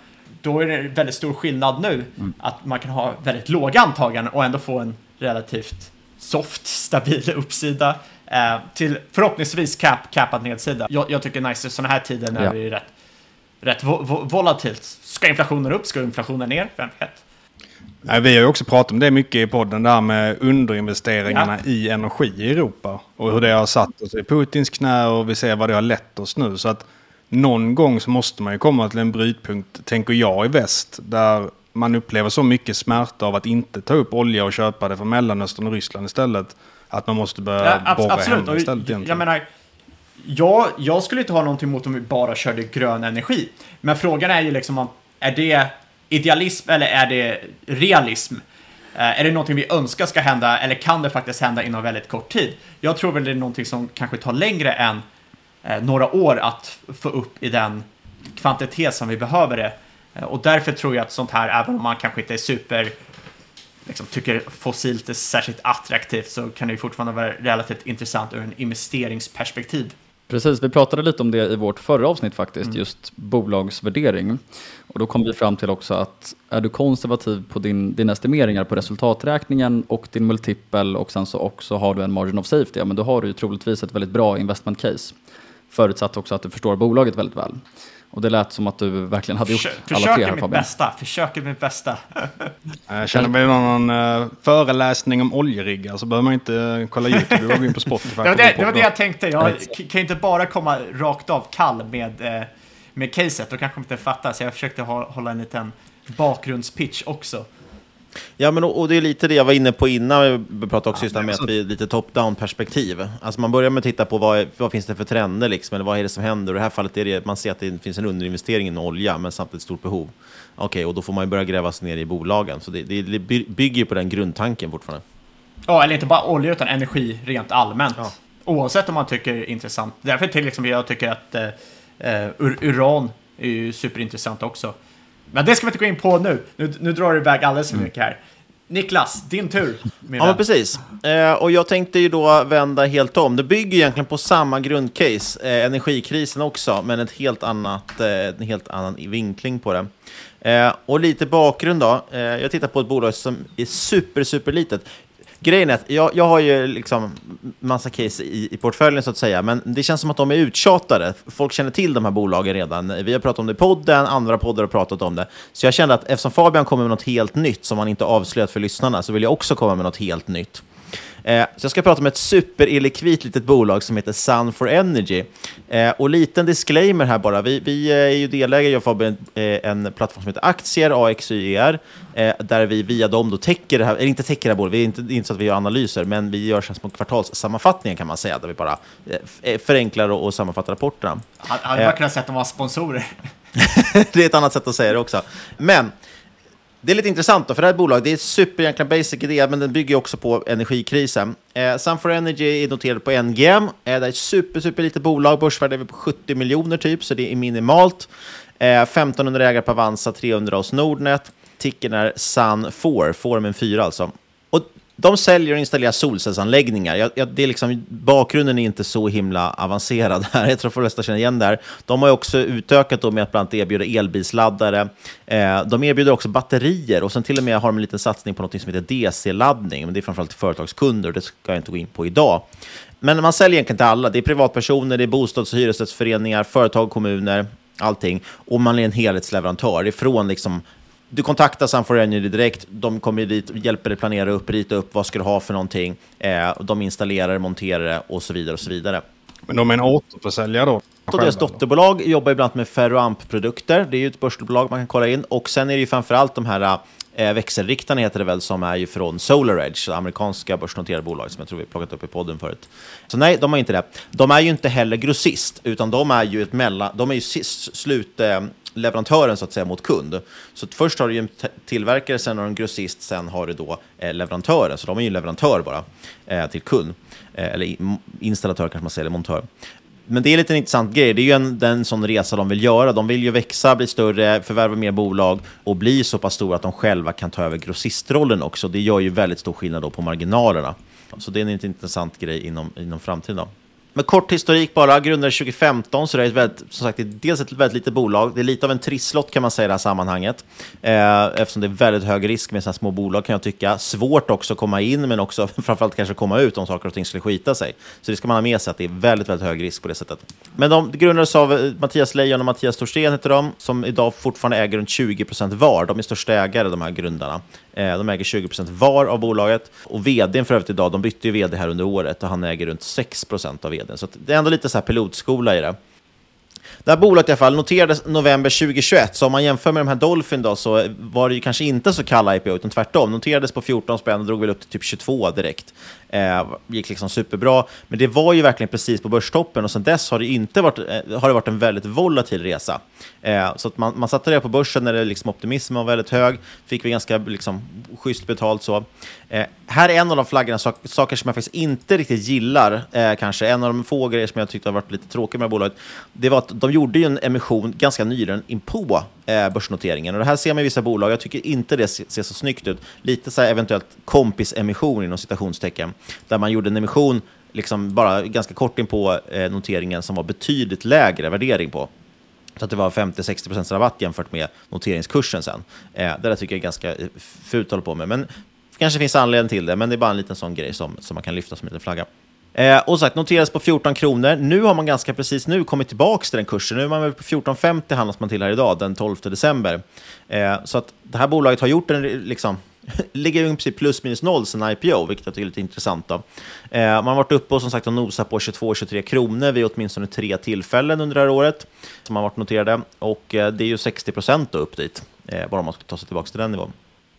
Då är det väldigt stor skillnad nu att man kan ha väldigt låga antaganden och ändå få en relativt soft, stabil uppsida eh, till förhoppningsvis cap, capad nedsida. Jag, jag tycker nice i sådana här tider när Ja. det är rätt, rätt vo, vo, volatilt. Ska inflationen upp? Ska inflationen ner? Vem vet? Nej, vi har ju också pratat om det mycket i podden, där med underinvesteringarna i energi i Europa. Och hur det har satt oss i Putins knä och vi ser vad det har lett oss nu. Så att någon gång så måste man ju komma till en brytpunkt, tänker jag, i väst. Där man upplever så mycket smärta av att inte ta upp olja och köpa det från Mellanöstern och Ryssland istället. Att man måste börja Ja, abs- borra absolut. hemma istället jag egentligen. menar, jag, jag skulle inte ha någonting emot om vi bara körde grön energi. Men frågan är ju liksom om, är det idealism eller är det realism? Eh, är det någonting vi önskar ska hända eller kan det faktiskt hända inom väldigt kort tid? Jag tror väl det är någonting som kanske tar längre än eh, några år att få upp i den kvantitet som vi behöver det. Eh, och därför tror jag att sånt här, även om man kanske inte är super liksom, tycker fossilt är särskilt attraktivt så kan det ju fortfarande vara relativt intressant ur en investeringsperspektiv. Precis, vi pratade lite om det i vårt förra avsnitt faktiskt, Mm. just bolagsvärdering. Och då kom vi fram till också att är du konservativ på din, dina estimeringar på resultaträkningen och din multipel och sen så också har du en margin of safety, ja, men då har du ju troligtvis ett väldigt bra investment case. Förutsatt också att du förstår bolaget väldigt väl. Och det lät som att du verkligen hade gjort Försö- alla tre här mitt Fabian. bästa, försöker mitt bästa. Jag känner mig någon uh, föreläsning om oljeriggar så behöver man inte eh, kolla YouTube. Du går in på Spotify. Det var det, det var det jag tänkte, jag kan ju inte bara komma rakt av kall med, eh, med caset, då kanske de inte fattar, så jag försökte hålla en liten bakgrundspitch också. Ja, men och och det är lite det jag var inne på innan. Vi pratade också just det här med att vi är lite top-down perspektiv. Alltså man börjar med att titta på vad, vad finns det för trender, liksom, eller vad är det som händer. Och I det här fallet är det man ser att det finns en underinvestering i olja, men samtidigt ett stort behov. Okej, och då får man ju börja gräva sig ner i bolagen. Så det, det, det by- bygger ju på den grundtanken fortfarande. Ja, eller inte bara olja utan energi rent allmänt. Oavsett om man tycker det är intressant. Därför till exempel jag tycker att eh, ur, uran är ju superintressant också. Men det ska vi inte gå in på nu. Nu, nu drar det iväg alldeles för mycket här. Niklas, din tur. Min Ja, precis. Eh, och jag tänkte ju då vända helt om. Det bygger egentligen på samma grundcase, eh, energikrisen också, men ett helt annat, eh, en helt annan vinkling på det. Eh, och lite bakgrund då. Eh, jag tittar på ett bolag som är super, super litet. Grejen är att jag, jag har ju liksom massa case i, i portföljen så att säga, men det känns som att de är uttjatade. Folk känner till de här bolagen redan. Vi har pratat om det i podden, andra poddar har pratat om det. Så jag kände att eftersom Fabian kommer med något helt nytt som han inte avslöjat för lyssnarna, så vill jag också komma med något helt nytt. Eh, så jag ska prata om ett superillikvit litet bolag som heter Sun for Energy. Eh, och liten disclaimer här bara. Vi, vi eh, är ju delägare, jag och Fabian, eh, en plattform som heter Aktier, AXYR, eh, där vi via dem då täcker det här, eller inte täcker det här bolaget, vi är inte, inte så att vi gör analyser, men vi gör små kvartalssammanfattningar kan man säga, där vi bara eh, förenklar och, och sammanfattar rapporterna. Hade bara kunnat säga att de var sponsorer. det är ett annat sätt att säga det också. Men det är lite intressant då, för det här bolaget, det är super egentligen basic idé, men den bygger också på energikrisen. Eh, Sun for Energy är noterad på NGM. Eh, det är ett super, super litet bolag, börsvärde är på 70 miljoner typ, så det är minimalt. Eh, 1500 ägare på Avanza, 300 hos Nordnet. Ticken är Sun4, Formen 4 alltså. De säljer och installerar solcellsanläggningar. Jag, jag, det är liksom, bakgrunden är inte så himla avancerad här. Jag tror att de flesta känner igen det här. De har också utökat då med att bland annat erbjuda elbilsladdare. Eh, de erbjuder också batterier och sen till och med har de en liten satsning på något som heter DC-laddning. Men det är framförallt till företagskunder och det ska jag inte gå in på idag. Men man säljer egentligen till alla. Det är privatpersoner, det är bostads och hyresrättsföreningar, företag, kommuner, allting. Och man är en helhetsleverantör ifrån liksom du kontaktar Sun4 Energy direkt, de kommer dit, hjälper dig planera upp, rita upp vad ska du ha för någonting, eh, de installerar, monterar det och så vidare. och så vidare. Men de är en återförsäljare då? Och deras dotterbolag jobbar ibland med ferroamp-produkter, det är ju ett börsbolag man kan kolla in. Och sen är det ju framförallt de här eh, växelriktarna heter det väl, som är ju från SolarEdge, det amerikanska börsnoterade bolag som jag tror vi plockat upp i podden förut. Så nej, de har inte det. De är ju inte heller grossist, utan de är ju ett mellan, de är ju sist, slut, eh, leverantören så att säga mot kund. Så först har du ju en tillverkare, sen har du en grossist, sen har du då eh, leverantören. Så de är ju en leverantör bara eh, till kund. Eh, eller installatör kanske man säger, eller montör. Men det är lite en intressant grej. Det är ju en, den sån resa de vill göra. De vill ju växa, bli större, förvärva mer bolag och bli så pass stora att de själva kan ta över grossistrollen också. Det gör ju väldigt stor skillnad då på marginalerna. Så det är en intressant grej inom, inom framtiden. Då. Men kort historik bara, grundades 2015, så det är ett väldigt, som sagt, det är dels ett väldigt litet bolag. Det är lite av en trisslott kan man säga i det här sammanhanget. Eh, eftersom det är väldigt hög risk med sådana små bolag kan jag tycka. Svårt också att komma in, men också framförallt kanske komma ut om saker och ting skulle skita sig. Så det ska man ha med sig, att det är väldigt, väldigt hög risk på det sättet. Men de grundades av eh, Mattias Leijon och Mattias Torsten heter de, som idag fortfarande äger runt 20% var. De är största ägare, de här grundarna. Eh, de äger 20% var av bolaget. Och vdn för övrigt idag, de bytte ju vd här under året och han äger runt 6% av vdn. Så att det är ändå lite så här pilotskola i det. Det här bolaget i alla fall noterades november 2021, så om man jämför med de här Dolphin då, så var det ju kanske inte så kalla IPO, utan tvärtom. Noterades på 14 spänn och drog väl upp till typ 22 direkt. Eh, gick liksom superbra, men det var ju verkligen precis på börstoppen och sedan dess har det inte varit, eh, har det varit en väldigt volatil resa. Eh, så att man, man satte det på börsen när det liksom optimismen var väldigt hög, fick vi ganska liksom, schysst betalt så. Eh, här är en av de flaggorna, sak, saker som jag faktiskt inte riktigt gillar, eh, kanske. En av de få grejer som jag tyckte har varit lite tråkiga med bolaget, det var att de gjorde ju en emission ganska nyligen in på eh, börsnoteringen. Och det här ser man i vissa bolag, jag tycker inte det ser, ser så snyggt ut. Lite så här eventuellt kompisemission inom citationstecken, där man gjorde en emission liksom bara ganska kort in på eh, noteringen som var betydligt lägre värdering på. Så att det var 50-60% rabatt jämfört med noteringskursen sen. Eh, det där tycker jag är ganska eh, fult att hålla på med. Men kanske finns anledning till det, men det är bara en liten sån grej som, som man kan lyfta som en liten flagga. Eh, och sagt, noteras på 14 kronor. Nu har man ganska precis nu kommit tillbaka till den kursen. Nu är man väl på 14,50 handlas man till här idag, den 12 december. Eh, så att det här bolaget har gjort en, liksom, ligger i princip plus minus noll sen IPO, vilket jag tycker är lite intressant. Då. Eh, man har varit uppe och som sagt och nosat på 22-23 kronor vid åtminstone tre tillfällen under det här året som har varit noterade. Och eh, det är ju 60 procent upp dit. Eh, bara om man ska ta sig tillbaka till den nivån.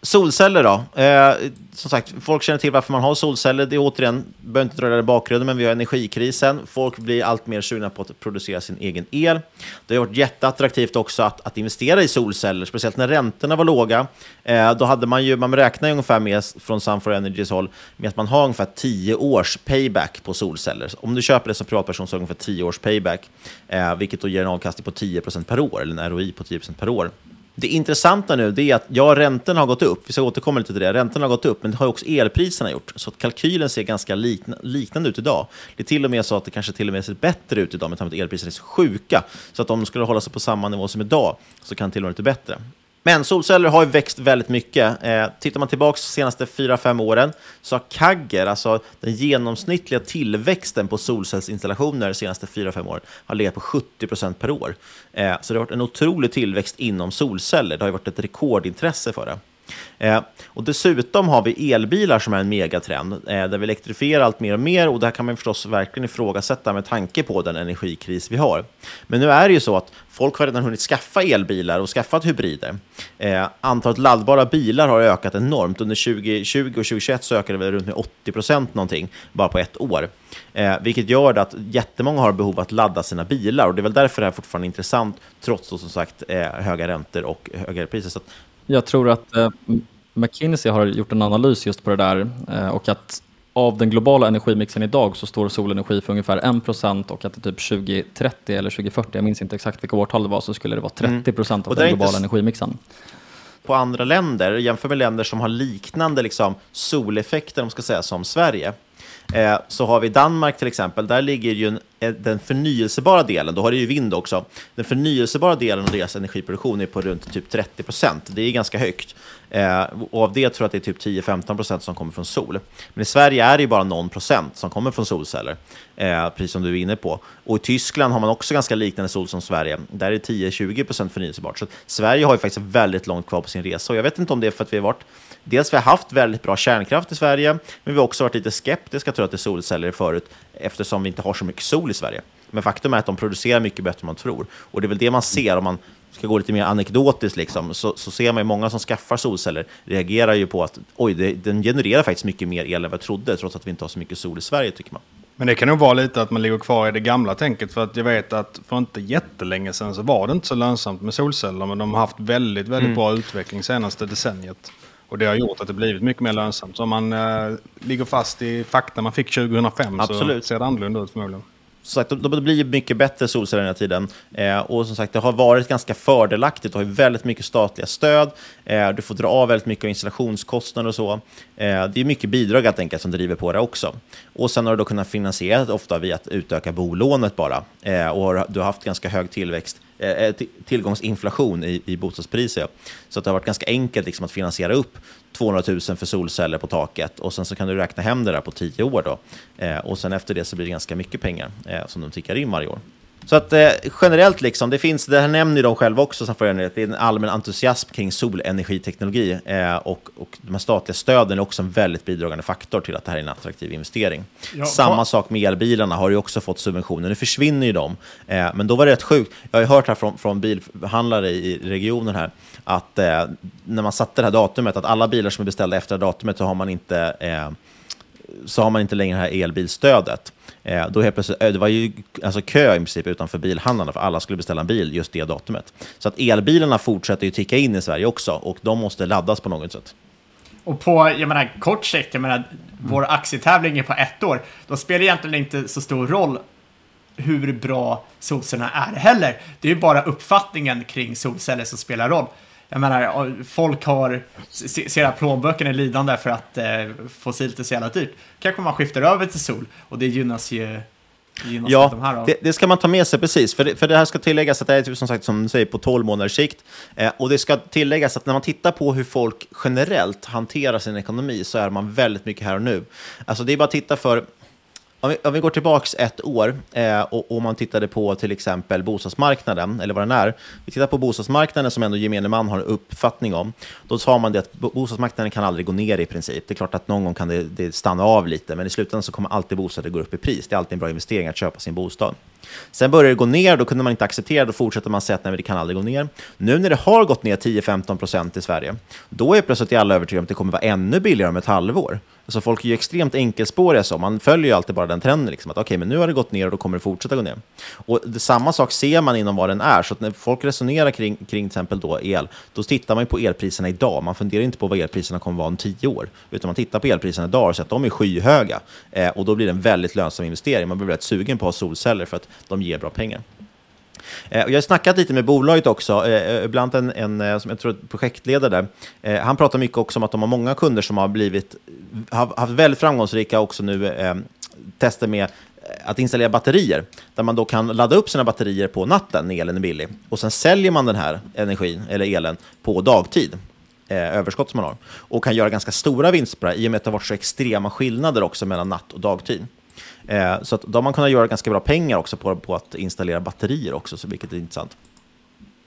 Solceller då? Eh, som sagt, folk känner till varför man har solceller. Det är återigen, behöver inte dra det i bakgrunden, men vi har energikrisen. Folk blir allt mer sugna på att producera sin egen el. Det har varit jätteattraktivt också att, att investera i solceller, speciellt när räntorna var låga. Eh, då hade man ju, man räknar ju ungefär med, från Sunfor Energys håll, med att man har ungefär 10 års payback på solceller. Om du köper det som privatperson så har du ungefär 10 års payback, eh, vilket då ger en avkastning på 10% per år, eller en ROI på 10% per år. Det intressanta nu det är att ja, räntorna har gått upp. Vi ska återkomma lite till det. Räntorna har gått upp, men det har också elpriserna gjort. Så att kalkylen ser ganska likna, liknande ut idag. Det är till och med så att det kanske till och med ser bättre ut idag med tanke på att elpriserna är så sjuka. Så att om de skulle hålla sig på samma nivå som idag så kan det till och med lite bättre. Men solceller har ju växt väldigt mycket. Eh, tittar man tillbaka de senaste 4-5 åren så har Kagger, alltså den genomsnittliga tillväxten på solcellsinstallationer de senaste 4-5 åren, har legat på 70 procent per år. Eh, så det har varit en otrolig tillväxt inom solceller. Det har ju varit ett rekordintresse för det. Eh, och dessutom har vi elbilar som är en megatrend, eh, där vi elektrifierar allt mer och mer och det här kan man förstås verkligen ifrågasätta med tanke på den energikris vi har. Men nu är det ju så att folk har redan hunnit skaffa elbilar och skaffat hybrider. Eh, antalet laddbara bilar har ökat enormt. Under 2020 och 2021 så ökade det runt med 80 procent någonting bara på ett år. Eh, vilket gör att jättemånga har behov av att ladda sina bilar och det är väl därför det här är fortfarande intressant trots då, som sagt eh, höga räntor och höga priser. Så jag tror att eh, McKinsey har gjort en analys just på det där eh, och att av den globala energimixen idag så står solenergi för ungefär 1% och att det typ 2030 eller 2040, jag minns inte exakt vilka årtal det var, så skulle det vara 30% mm. av den globala inte... energimixen på andra länder, jämför med länder som har liknande liksom, soleffekter om ska säga, som Sverige, eh, så har vi Danmark till exempel, där ligger ju en, eh, den förnyelsebara delen, då har det ju vind också, den förnyelsebara delen av deras energiproduktion är på runt typ 30 procent. Det är ganska högt. Eh, och av det tror jag att det är typ 10-15 procent som kommer från sol. Men i Sverige är det ju bara någon procent som kommer från solceller, eh, precis som du är inne på. Och i Tyskland har man också ganska liknande sol som Sverige. Där är det 10-20 procent förnyelsebart. Så Sverige har ju faktiskt väldigt långt kvar på sin resa. Och jag vet inte om det är för att vi har varit Dels vi har haft väldigt bra kärnkraft i Sverige, men vi har också varit lite skeptiska tror jag, till solceller förut, eftersom vi inte har så mycket sol i Sverige. Men faktum är att de producerar mycket bättre än man tror. Och det är väl det man ser om man ska gå lite mer anekdotiskt, liksom, så, så ser man ju många som skaffar solceller reagerar ju på att oj, det, den genererar faktiskt mycket mer el än vad jag trodde, trots att vi inte har så mycket sol i Sverige, tycker man. Men det kan nog vara lite att man ligger kvar i det gamla tänket. För att jag vet att för inte jättelänge sedan så var det inte så lönsamt med solceller. Men de har haft väldigt, väldigt mm. bra utveckling senaste decenniet. Och det har gjort att det blivit mycket mer lönsamt. Så om man äh, ligger fast i fakta man fick 2005 Absolut. så ser det annorlunda ut förmodligen som sagt, det blir mycket bättre solceller den här tiden. Eh, och som sagt, det har varit ganska fördelaktigt. Du har väldigt mycket statliga stöd. Eh, du får dra av väldigt mycket av installationskostnader och så. Eh, det är mycket bidrag helt enkelt som driver på det också. Och sen har du då kunnat finansiera det ofta via att utöka bolånet bara. Eh, och du har haft ganska hög tillväxt Eh, eh, Eh, eh, tillgångsinflation i, i bostadspriser. Så att det har varit ganska enkelt liksom, att finansiera upp 200 000 för solceller på taket och sen så kan du räkna hem det där på tio år. Då. Eh, och sen efter det så blir det ganska mycket pengar eh, som de tickar in varje år. Så att eh, generellt, liksom, det finns, det här nämner de själva också, som det är en allmän entusiasm kring solenergiteknologi eh, och, och de här statliga stöden är också en väldigt bidragande faktor till att det här är en attraktiv investering. Ja, Samma sak med elbilarna har ju också fått subventioner. Nu försvinner ju de, eh, men då var det rätt sjukt. Jag har ju hört här från, från bilhandlare i regionen här att eh, när man satte det här datumet, att alla bilar som är beställda efter datumet så har man inte eh, så har man inte längre det här elbilstödet. Eh, då helt plötsligt, eh, det var ju alltså kö i princip utanför bilhandlarna för alla skulle beställa en bil just det datumet. Så att elbilarna fortsätter ju ticka in i Sverige också och de måste laddas på något sätt. Och på, jag menar, kort sikt, jag menar, vår aktietävling är på ett år. Då spelar det egentligen inte så stor roll hur bra solcellerna är heller. Det är ju bara uppfattningen kring solceller som spelar roll jag menar, folk har, ser att plånböcken är lidande för att eh, fossilt är så jävla dyrt. Kanske man skiftar över till sol och det gynnas ju Ja, de här det, det, ska man ta med sig precis. För det, för det här ska tilläggas att det är typ som sagt som du säger på 12 månaders sikt. Eh, och det ska tilläggas att när man tittar på hur folk generellt hanterar sin ekonomi så är man väldigt mycket här och nu. Alltså det är bara att titta för om vi, om vi går tillbaks ett år eh, och, och man tittade på till exempel bostadsmarknaden, eller vad den är. Vi tittar på bostadsmarknaden som ändå gemene man har en uppfattning om. Då sa man det att bostadsmarknaden kan aldrig gå ner i princip. Det är klart att någon gång kan det, det stanna av lite, men i slutändan så kommer alltid bostäder gå upp i pris. Det är alltid en bra investering att köpa sin bostad. Sen började det gå ner, då kunde man inte acceptera, då fortsätter man säga att nej, det kan aldrig gå ner. Nu när det har gått ner 10-15 procent i Sverige, då är plötsligt alla övertygade om att det kommer vara ännu billigare om ett halvår. Alltså folk är ju extremt enkelspåriga så, man följer ju alltid bara den trenden, liksom, att okej, men nu har det gått ner och då kommer det fortsätta gå ner. Och det, samma sak ser man inom vad den är, så att när folk resonerar kring, kring till exempel då el, då tittar man ju på elpriserna idag, man funderar inte på vad elpriserna kommer vara om tio år, utan man tittar på elpriserna idag och ser att de är skyhöga, eh, och då blir det en väldigt lönsam investering. Man blir väldigt sugen på att ha solceller för att de ger bra pengar. Eh, jag har snackat lite med bolaget också, eh, eh, bland en, en som jag tror projektledare han pratar mycket också om att de har många kunder som har blivit, har haft väldigt framgångsrika också nu eh, tester med att installera batterier, där man då kan ladda upp sina batterier på natten när elen är billig. Och sen säljer man den här energin, eller elen, på dagtid. Eh, överskott som man har. Och kan göra ganska stora vinster på det här, i och med att det har varit så extrema skillnader också mellan natt och dagtid. Eh, så att då har man kunnat göra ganska bra pengar också på, på att installera batterier också, så vilket är intressant.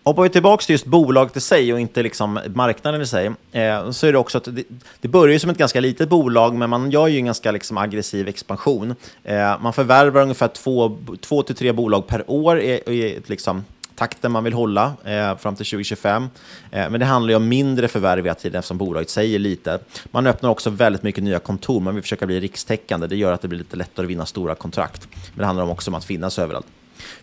Hoppar vi tillbaka till just bolaget i sig och inte liksom marknaden i sig, eh, så är det också att det, det börjar ju som ett ganska litet bolag, men man gör ju en ganska liksom aggressiv expansion. Eh, man förvärvar ungefär två, två till tre bolag per år, är, är liksom takten man vill hålla eh, fram till 2025. Eh, men det handlar ju om mindre förvärv hela tiden eftersom bolaget säger lite. Man öppnar också väldigt mycket nya kontor, man vill försöka bli rikstäckande. Det gör att det blir lite lättare att vinna stora kontrakt. Men det handlar också om att finnas överallt.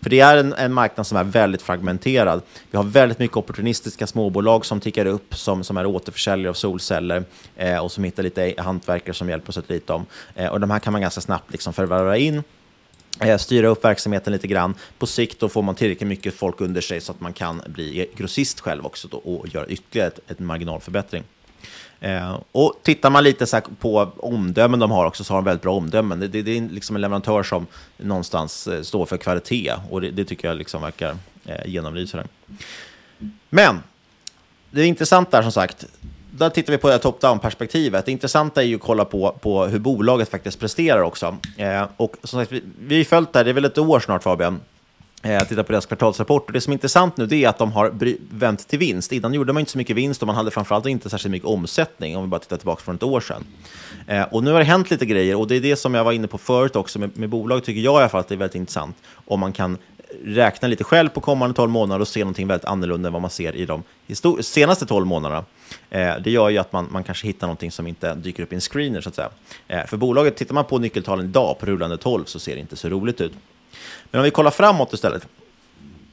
För det är en, en marknad som är väldigt fragmenterad. Vi har väldigt mycket opportunistiska småbolag som tickar upp, som, som är återförsäljare av solceller eh, och som hittar lite hantverkare som hjälper oss lite om. Eh, och de här kan man ganska snabbt liksom förvärva in Eh, styra upp verksamheten lite grann. På sikt då får man tillräckligt mycket folk under sig så att man kan bli grossist själv också då, och göra ytterligare ett, ett marginalförbättring. Eh, och tittar man lite så här på omdömen de har också så har de väldigt bra omdömen. Det, det, det är liksom en leverantör som någonstans eh, står för kvalitet och det, det tycker jag liksom verkar eh, genomlysa det. Men det är intressant där som sagt. Där tittar vi på det top-down-perspektivet. Det intressanta är ju att kolla på, på hur bolaget faktiskt presterar också. Eh, och som sagt, vi, vi har följt det här, det är väl ett år snart Fabian, eh, titta på deras kvartalsrapport. Och det som är intressant nu det är att de har bry- vänt till vinst. Innan gjorde man inte så mycket vinst och man hade framförallt inte särskilt mycket omsättning om vi bara tittar tillbaka från ett år sedan. Eh, och nu har det hänt lite grejer och det är det som jag var inne på förut också med, med bolag tycker jag i alla fall att det är väldigt intressant om man kan räkna lite själv på kommande 12 månader och se någonting väldigt annorlunda än vad man ser i de senaste 12 månaderna. Eh, det gör ju att man, man kanske hittar någonting som inte dyker upp i en screener så att säga. Eh, för bolaget, tittar man på nyckeltalen idag på rullande 12 så ser det inte så roligt ut. Men om vi kollar framåt istället.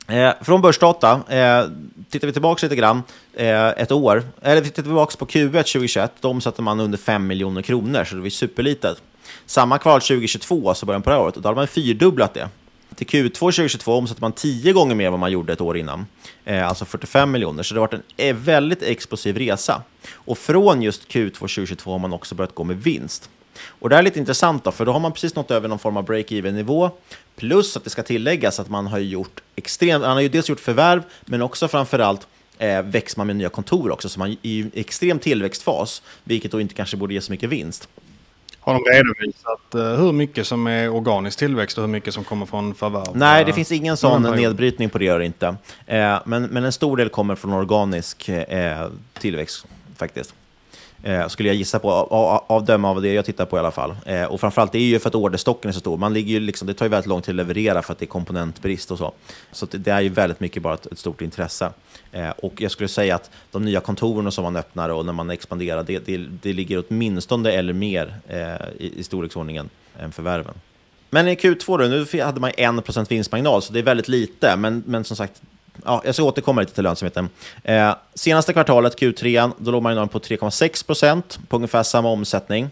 Eh, från börsdata, eh, tittar vi tillbaka lite grann, eh, ett år, eller tittar vi tillbaka på Q1 2021, då omsatte man under 5 miljoner kronor, så det var superlitet. Samma kvartal 2022, alltså början på det här året, då hade man fyrdubblat det. Till Q2 2022 omsatte man 10 gånger mer än vad man gjorde ett år innan, eh, alltså 45 miljoner, så det har varit en eh, väldigt explosiv resa. Och från just Q2 2022 har man också börjat gå med vinst. Och det här är lite intressant då, för då har man precis nått över någon form av break-even-nivå. Plus att det ska tilläggas att man har gjort extremt, Man har ju dels gjort förvärv, men också framförallt eh, växer man med nya kontor också, så man är i extrem tillväxtfas, vilket då inte kanske borde ge så mycket vinst. Har de redovisat eh, hur mycket som är organisk tillväxt och hur mycket som kommer från förvärv? Nej, det finns ingen sån nedbrytning på det, gör det inte. Eh, men, men en stor del kommer från organisk eh, tillväxt, faktiskt. Eh, skulle jag gissa på, av, av döma av det jag tittar på i alla fall. Eh, och framförallt, det är ju för att orderstocken är så stor. Man ligger ju liksom, det tar ju väldigt lång tid att leverera för att det är komponentbrist och så. Så det, det är ju väldigt mycket bara ett, ett stort intresse. Eh, och jag skulle säga att de nya kontoren som man öppnar och när man expanderar, det, det, det ligger åtminstone eller mer eh, i, i storleksordningen än förvärven. Men i Q2 då, nu hade man 1% vinstmarginal, så det är väldigt lite. Men, men som sagt, ja, jag ska återkomma lite till lönsamheten. Eh, senaste kvartalet, Q3, då låg marginalen på 3,6 procent på ungefär samma omsättning.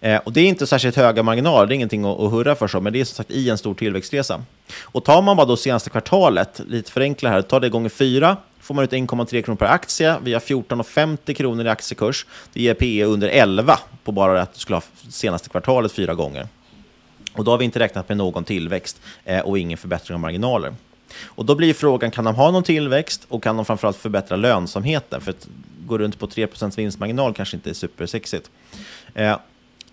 Eh, och det är inte särskilt höga marginaler, det är ingenting att, att hurra för så, men det är som sagt i en stor tillväxtresa. Och tar man bara då senaste kvartalet, lite förenklat här, tar det gånger fyra, får man ut 1,3 kronor per aktie. Vi har 14,50 kronor i aktiekurs. Det ger PE under 11 på bara att du skulle ha senaste kvartalet fyra gånger. Och då har vi inte räknat med någon tillväxt eh, och ingen förbättring av marginaler. Och då blir frågan, kan de ha någon tillväxt och kan de framförallt förbättra lönsamheten? För att gå runt på 3% vinstmarginal kanske inte är supersexigt. Eh,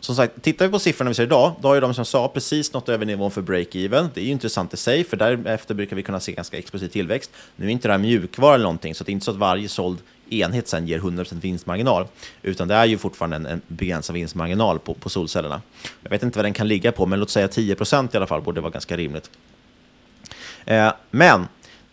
som sagt, tittar vi på siffrorna vi ser idag, då har ju de som sa precis nått över nivån för break-even. Det är ju intressant i sig, för därefter brukar vi kunna se ganska explosiv tillväxt. Nu är inte det här mjukvara eller någonting, så det är inte så att varje såld enhet sen ger 100% vinstmarginal, utan det är ju fortfarande en, en begränsad vinstmarginal på, på solcellerna. Jag vet inte vad den kan ligga på, men låt säga 10% i alla fall borde vara ganska rimligt. Eh, men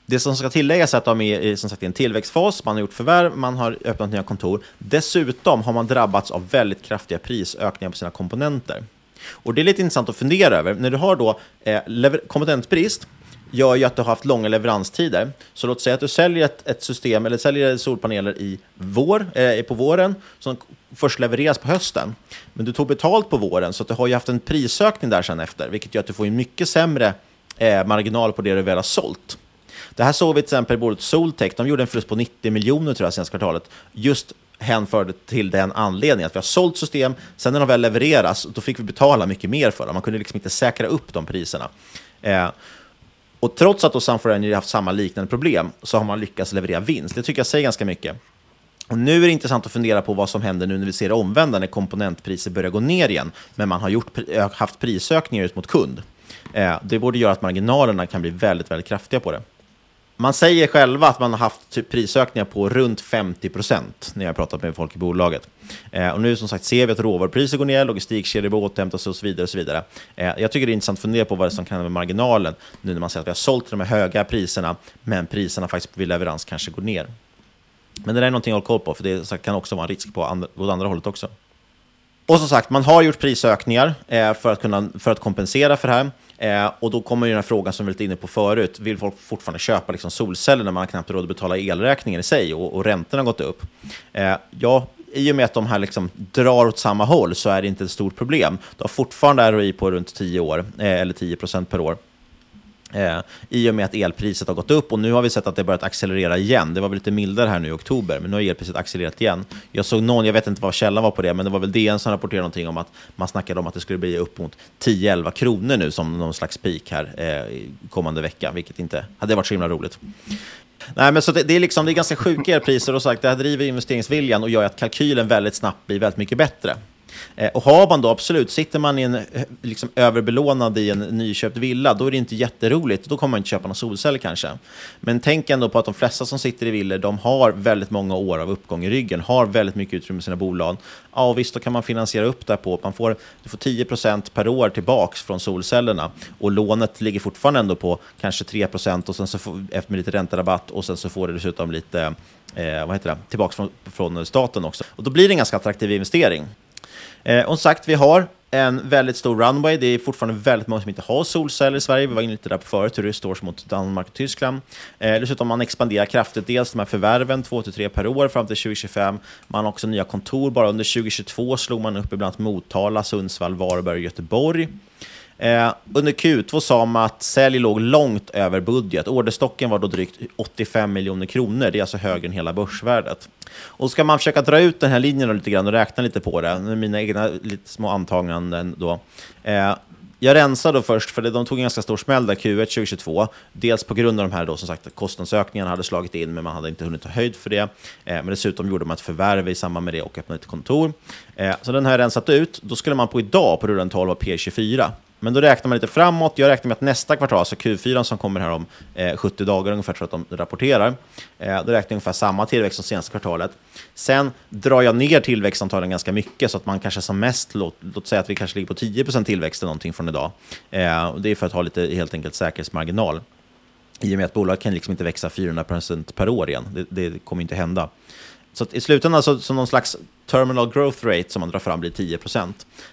det som ska tilläggas är att de är som sagt, i en tillväxtfas, man har gjort förvärv, man har öppnat nya kontor. Dessutom har man drabbats av väldigt kraftiga prisökningar på sina komponenter. Och det är lite intressant att fundera över. När du har då eh, komponentbrist, gör ju att du har haft långa leveranstider. Så låt säga att du säljer ett, ett system eller säljer solpaneler i vår, eh, på våren som först levereras på hösten. Men du tog betalt på våren så att du har ju haft en prisökning där sen efter, vilket gör att du får en mycket sämre eh, marginal på det du väl har sålt. Det här såg vi till exempel i bolaget Soltech. De gjorde en förlust på 90 miljoner tror jag senaste kvartalet. Just hänförde till den anledningen att vi har sålt system, sen när de väl levereras, då fick vi betala mycket mer för dem. Man kunde liksom inte säkra upp de priserna. Eh, och trots att Sunfire Energy haft samma liknande problem så har man lyckats leverera vinst. Det tycker jag säger ganska mycket. Och nu är det intressant att fundera på vad som händer nu när vi ser omvända, när komponentpriser börjar gå ner igen, men man har gjort, eh, haft prisökningar ut mot kund. Eh, det borde göra att marginalerna kan bli väldigt, väldigt kraftiga på det. Man säger själva att man har haft typ prisökningar på runt 50 procent när jag har pratat med folk i bolaget. Eh, och nu som sagt ser vi att råvarupriser går ner, logistikkedjor återhämtar sig och så vidare. Och så vidare. Eh, jag tycker det är intressant att fundera på vad det som kan hända med marginalen nu när man säger att vi har sålt de här höga priserna, men priserna faktiskt vid leverans kanske går ner. Men det där är någonting att hålla koll på, för det kan också vara en risk på andra, åt andra hållet också. Och som sagt, man har gjort prisökningar eh, för, att kunna, för att kompensera för det här. Eh, och då kommer ju den här frågan som vi var lite inne på förut. Vill folk fortfarande köpa liksom solceller när man knappt råd att betala elräkningen i sig och, och räntorna har gått upp? Eh, ja, i och med att de här liksom drar åt samma håll så är det inte ett stort problem. Du har fortfarande ROI på runt 10 år, eh, eller 10 procent per år. Eh, I och med att elpriset har gått upp och nu har vi sett att det börjat accelerera igen. Det var väl lite mildare här nu i oktober, men nu har elpriset accelererat igen. Jag såg någon, jag vet inte vad källan var på det, men det var väl DN som rapporterade någonting om att man snackade om att det skulle bli upp mot 10-11 kronor nu som någon slags peak här eh, kommande vecka, vilket inte hade varit så himla roligt. Nej, men så det, det, är liksom, det är ganska sjuka elpriser och sagt, det här driver investeringsviljan och gör att kalkylen väldigt snabbt blir väldigt mycket bättre. Eh, och har man då absolut, sitter man i en, eh, liksom, överbelånad i en nyköpt villa, då är det inte jätteroligt. Då kommer man inte köpa några solceller kanske. Men tänk ändå på att de flesta som sitter i villor, de har väldigt många år av uppgång i ryggen, har väldigt mycket utrymme i sina bolag. Ja, visst, då kan man finansiera upp det på. Man får, du får 10% per år tillbaks från solcellerna och lånet ligger fortfarande ändå på kanske 3% och sen så får, efter med lite ränterabatt och sen så får du dessutom lite eh, vad heter det, tillbaka från, från staten också. Och då blir det en ganska attraktiv investering. Eh, och sagt, vi har en väldigt stor runway. Det är fortfarande väldigt många som inte har solceller i Sverige. Vi var inne lite där på förut, hur det står sig mot Danmark och Tyskland. Eh, dessutom man expanderar kraftigt. Dels de här förvärven, 2-3 per år fram till 2025. Man har också nya kontor. Bara under 2022 slog man upp ibland Motala, Sundsvall, Varberg och Göteborg. Eh, under Q2 sa man att sälj låg långt över budget. Orderstocken var då drygt 85 miljoner kronor. Det är alltså högre än hela börsvärdet. Och ska man försöka dra ut den här linjen lite grann och räkna lite på det, mina egna lite små antaganden då. Eh, jag rensade då först, för de tog en ganska stor smäll där Q1 2022. Dels på grund av de här då, som sagt, kostnadsökningarna hade slagit in, men man hade inte hunnit ta höjd för det. Eh, men dessutom gjorde man ett förvärv i samband med det och öppnade ett kontor. Eh, så den har jag rensat ut. Då skulle man på idag, på rullen 12, ha P24. Men då räknar man lite framåt. Jag räknar med att nästa kvartal, alltså Q4 som kommer här om eh, 70 dagar ungefär, tror jag att de rapporterar, eh, då räknar jag ungefär samma tillväxt som senaste kvartalet. Sen drar jag ner tillväxtantalen ganska mycket, så att man kanske som mest, låt, låt säga att vi kanske ligger på 10% tillväxt eller någonting från idag. Eh, det är för att ha lite helt enkelt säkerhetsmarginal. I och med att bolaget kan liksom inte växa 400% per år igen. Det, det kommer inte hända. Så i slutändan, så, så någon slags terminal growth rate som man drar fram blir 10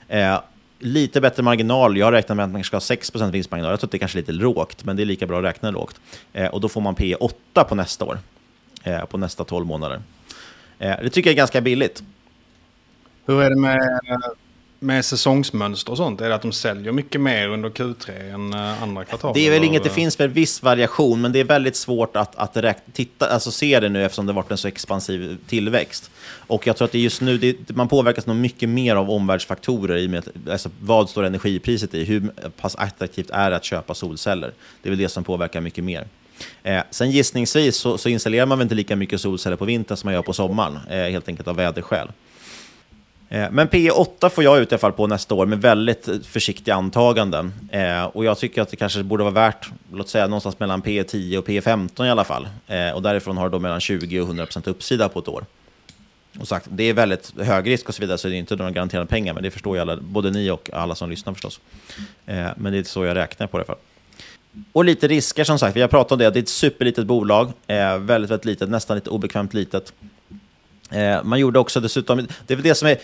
Eh, lite bättre marginal. Jag räknar med att man ska ha 6% vinstmarginal. Jag tror att det är kanske lite lågt, men det är lika bra att räkna lågt. Eh, och då får man P 8 på nästa år, eh, på nästa 12 månader. Eh, det tycker jag är ganska billigt. Hur är det med med säsongsmönster och sånt? Är det att de säljer mycket mer under Q3 än eh, andra kvartal? Det är väl inget, det finns väl viss variation, men det är väldigt svårt att, att räkna, titta, alltså se det nu eftersom det varit en så expansiv tillväxt. Och jag tror att det just nu, det, man påverkas nog mycket mer av omvärldsfaktorer i och med att, alltså, vad står energipriset i? Hur pass attraktivt är det att köpa solceller? Det är väl det som påverkar mycket mer. Eh, sen gissningsvis så, så, installerar man väl inte lika mycket solceller på vintern som man gör på sommaren, eh, helt enkelt av väderskäl. Eh, men P 8 får jag ut i alla fall på nästa år med väldigt försiktiga antaganden. Eh, och jag tycker att det kanske borde vara värt, låt säga någonstans mellan P 10 och P 15 i alla fall. Eh, och därifrån har du då mellan 20 och 100% uppsida på ett år. Och sagt, det är väldigt hög risk och så vidare, så det är inte några garanterade pengar, men det förstår ju alla, både ni och alla som lyssnar förstås. Men det är så jag räknar på det i alla fall. Och lite risker som sagt, vi har pratat om det, det är ett superlitet bolag, väldigt, väldigt litet, nästan lite obekvämt litet. Eh, man gjorde också dessutom, det är väl det som är,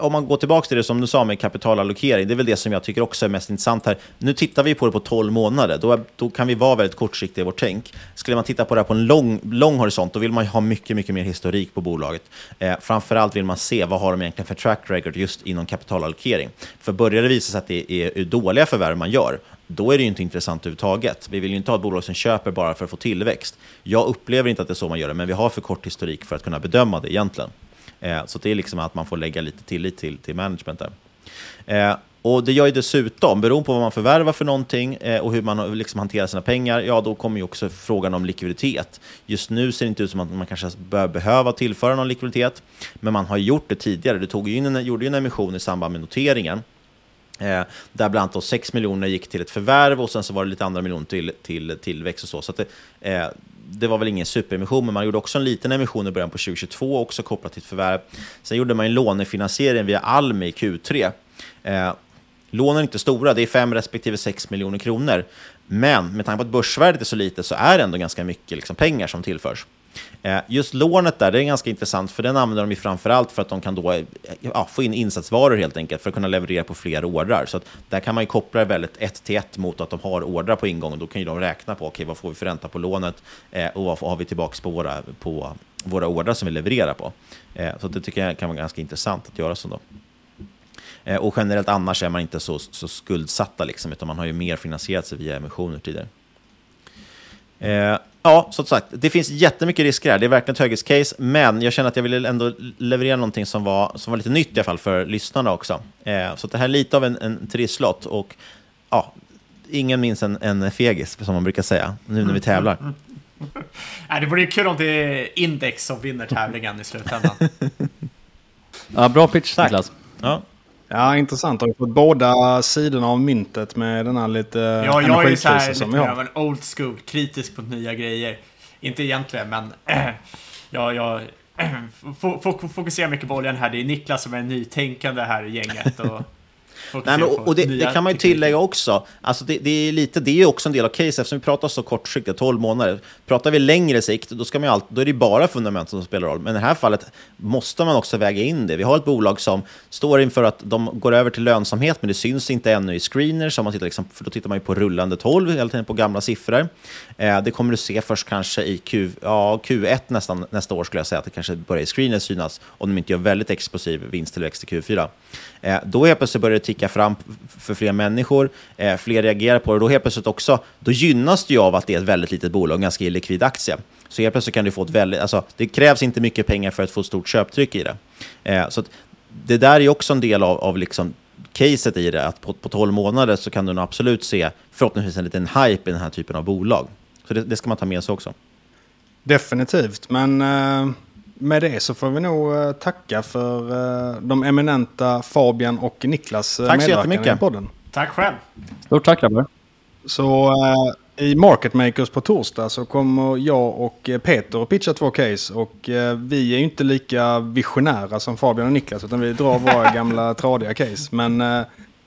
om man går tillbaka till det som du sa med kapitalallokering, det är väl det som jag tycker också är mest intressant här. Nu tittar vi på det på 12 månader, då, då kan vi vara väldigt kortsiktiga i vårt tänk. Skulle man titta på det här på en lång, lång horisont, då vill man ju ha mycket, mycket mer historik på bolaget. Eh, framförallt vill man se vad har de egentligen för track record just inom kapitalallokering. För börjar det visa sig att det är, är dåliga förvärv man gör, då är det ju inte intressant överhuvudtaget. Vi vill ju inte ha ett bolag som köper bara för att få tillväxt. Jag upplever inte att det är så man gör det, men vi har för kort historik för att kunna bedöma det egentligen. Eh, så det är liksom att man får lägga lite tillit till, till management där. Eh, och det gör ju dessutom, beroende på vad man förvärvar för någonting eh, och hur man liksom hanterar sina pengar, ja då kommer ju också frågan om likviditet. Just nu ser det inte ut som att man kanske bör behöva tillföra någon likviditet, men man har gjort det tidigare. Du tog ju in en, gjorde ju en emission i samband med noteringen, Eh, där bland annat 6 miljoner gick till ett förvärv och sen så var det lite andra miljoner till, till tillväxt och så. så det, eh, det var väl ingen superemission, men man gjorde också en liten emission i början på 2022, också kopplat till ett förvärv. Sen gjorde man en lånefinansiering via Almi i Q3. Eh, lånen är inte stora, det är 5 respektive 6 miljoner kronor. Men med tanke på att börsvärdet är så lite så är det ändå ganska mycket liksom, pengar som tillförs. Eh, just lånet där, det är ganska intressant, för den använder de ju framförallt för att de kan då eh, ja, få in insatsvaror helt enkelt, för att kunna leverera på fler ordrar. Så att där kan man ju koppla det väldigt ett till ett mot att de har ordrar på ingång, då kan ju de räkna på, okej, okay, vad får vi för ränta på lånet eh, och vad har vi tillbaka på våra, på våra ordrar som vi levererar på. Eh, så det tycker jag kan vara ganska intressant att göra så då. Eh, och generellt annars är man inte så, så skuldsatta, liksom, utan man har ju mer finansierat sig via emissioner tidigare. Eh, ja, som sagt, det finns jättemycket risker här. Det är verkligen ett höghetscase, men jag känner att jag ville ändå leverera någonting som var, som var lite nytt i alla fall för lyssnarna också. Eh, så det här är lite av en, en trisslott och ja, ingen minns en, en fegis, som man brukar säga, nu när vi tävlar. Mm. det vore ju kul om det är Index som vinner tävlingen i slutändan. ja, bra pitch, Niklas. Ja. Ja, intressant. Har vi fått båda sidorna av myntet med den här lite Ja, jag är ju så här lite av en old school, kritisk på nya grejer. Inte egentligen, men äh, jag, jag äh, fokuserar mycket på oljan här. Det är Niklas som är nytänkande här i gänget. Och Nej, men, och det, det, kan man ju tillägga också. Alltså det, det, är lite, det är också en del av case eftersom vi pratar så kortsiktigt, 12 månader. Pratar vi längre sikt, då, ska man alltid, då är det bara fundament som spelar roll. Men i det här fallet måste man också väga in det. Vi har ett bolag som står inför att de går över till lönsamhet, men det syns inte ännu i screeners. man tittar liksom, för då tittar man ju på rullande 12, hela tiden på gamla siffror. Eh, det kommer du se först kanske i Q, ja, Q1 nästan, nästa år, skulle jag säga, att det kanske börjar i screeners synas, om de inte gör väldigt explosiv vinsttillväxt i Q4. Eh, då helt plötsligt börjar det ticka fram för fler människor, eh, fler reagerar på det, då helt plötsligt också, då gynnas du ju av att det är ett väldigt litet bolag, en ganska illikvid aktie. Så helt plötsligt kan du få ett väldigt, alltså det krävs inte mycket pengar för att få ett stort köptryck i det. Eh, så det där är också en del av, av liksom caset i det, att på, på 12 månader så kan du nog absolut se förhoppningsvis en liten hype i den här typen av bolag. Så det, det ska man ta med sig också. Definitivt, men eh med det så får vi nog uh, tacka för uh, de eminenta Fabian och Niklas Tack så jättemycket. i podden. Tack själv. Stort tack grabbar. Så i Market Makers på torsdag så kommer jag och Peter att pitcha två case. Och vi är ju inte lika visionära som Fabian och Niklas utan vi drar våra gamla tradiga case. Men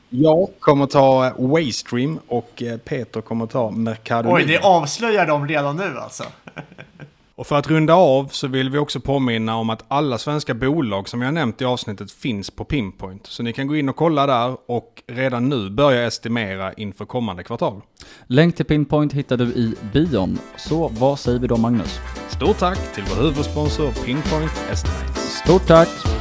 jag kommer ta Waystream och Peter kommer ta Mercado Oj, det avslöjar de redan nu alltså. Och för att runda av så vill vi också påminna om att alla svenska bolag som jag nämnt i avsnittet finns på Pinpoint. Så ni kan gå in och kolla där och redan nu börja estimera inför kommande kvartal. Länk till Pinpoint hittar du i bion. Så vad säger vi då Magnus? Stort tack till vår huvudsponsor Pinpoint Estimates. Stort tack!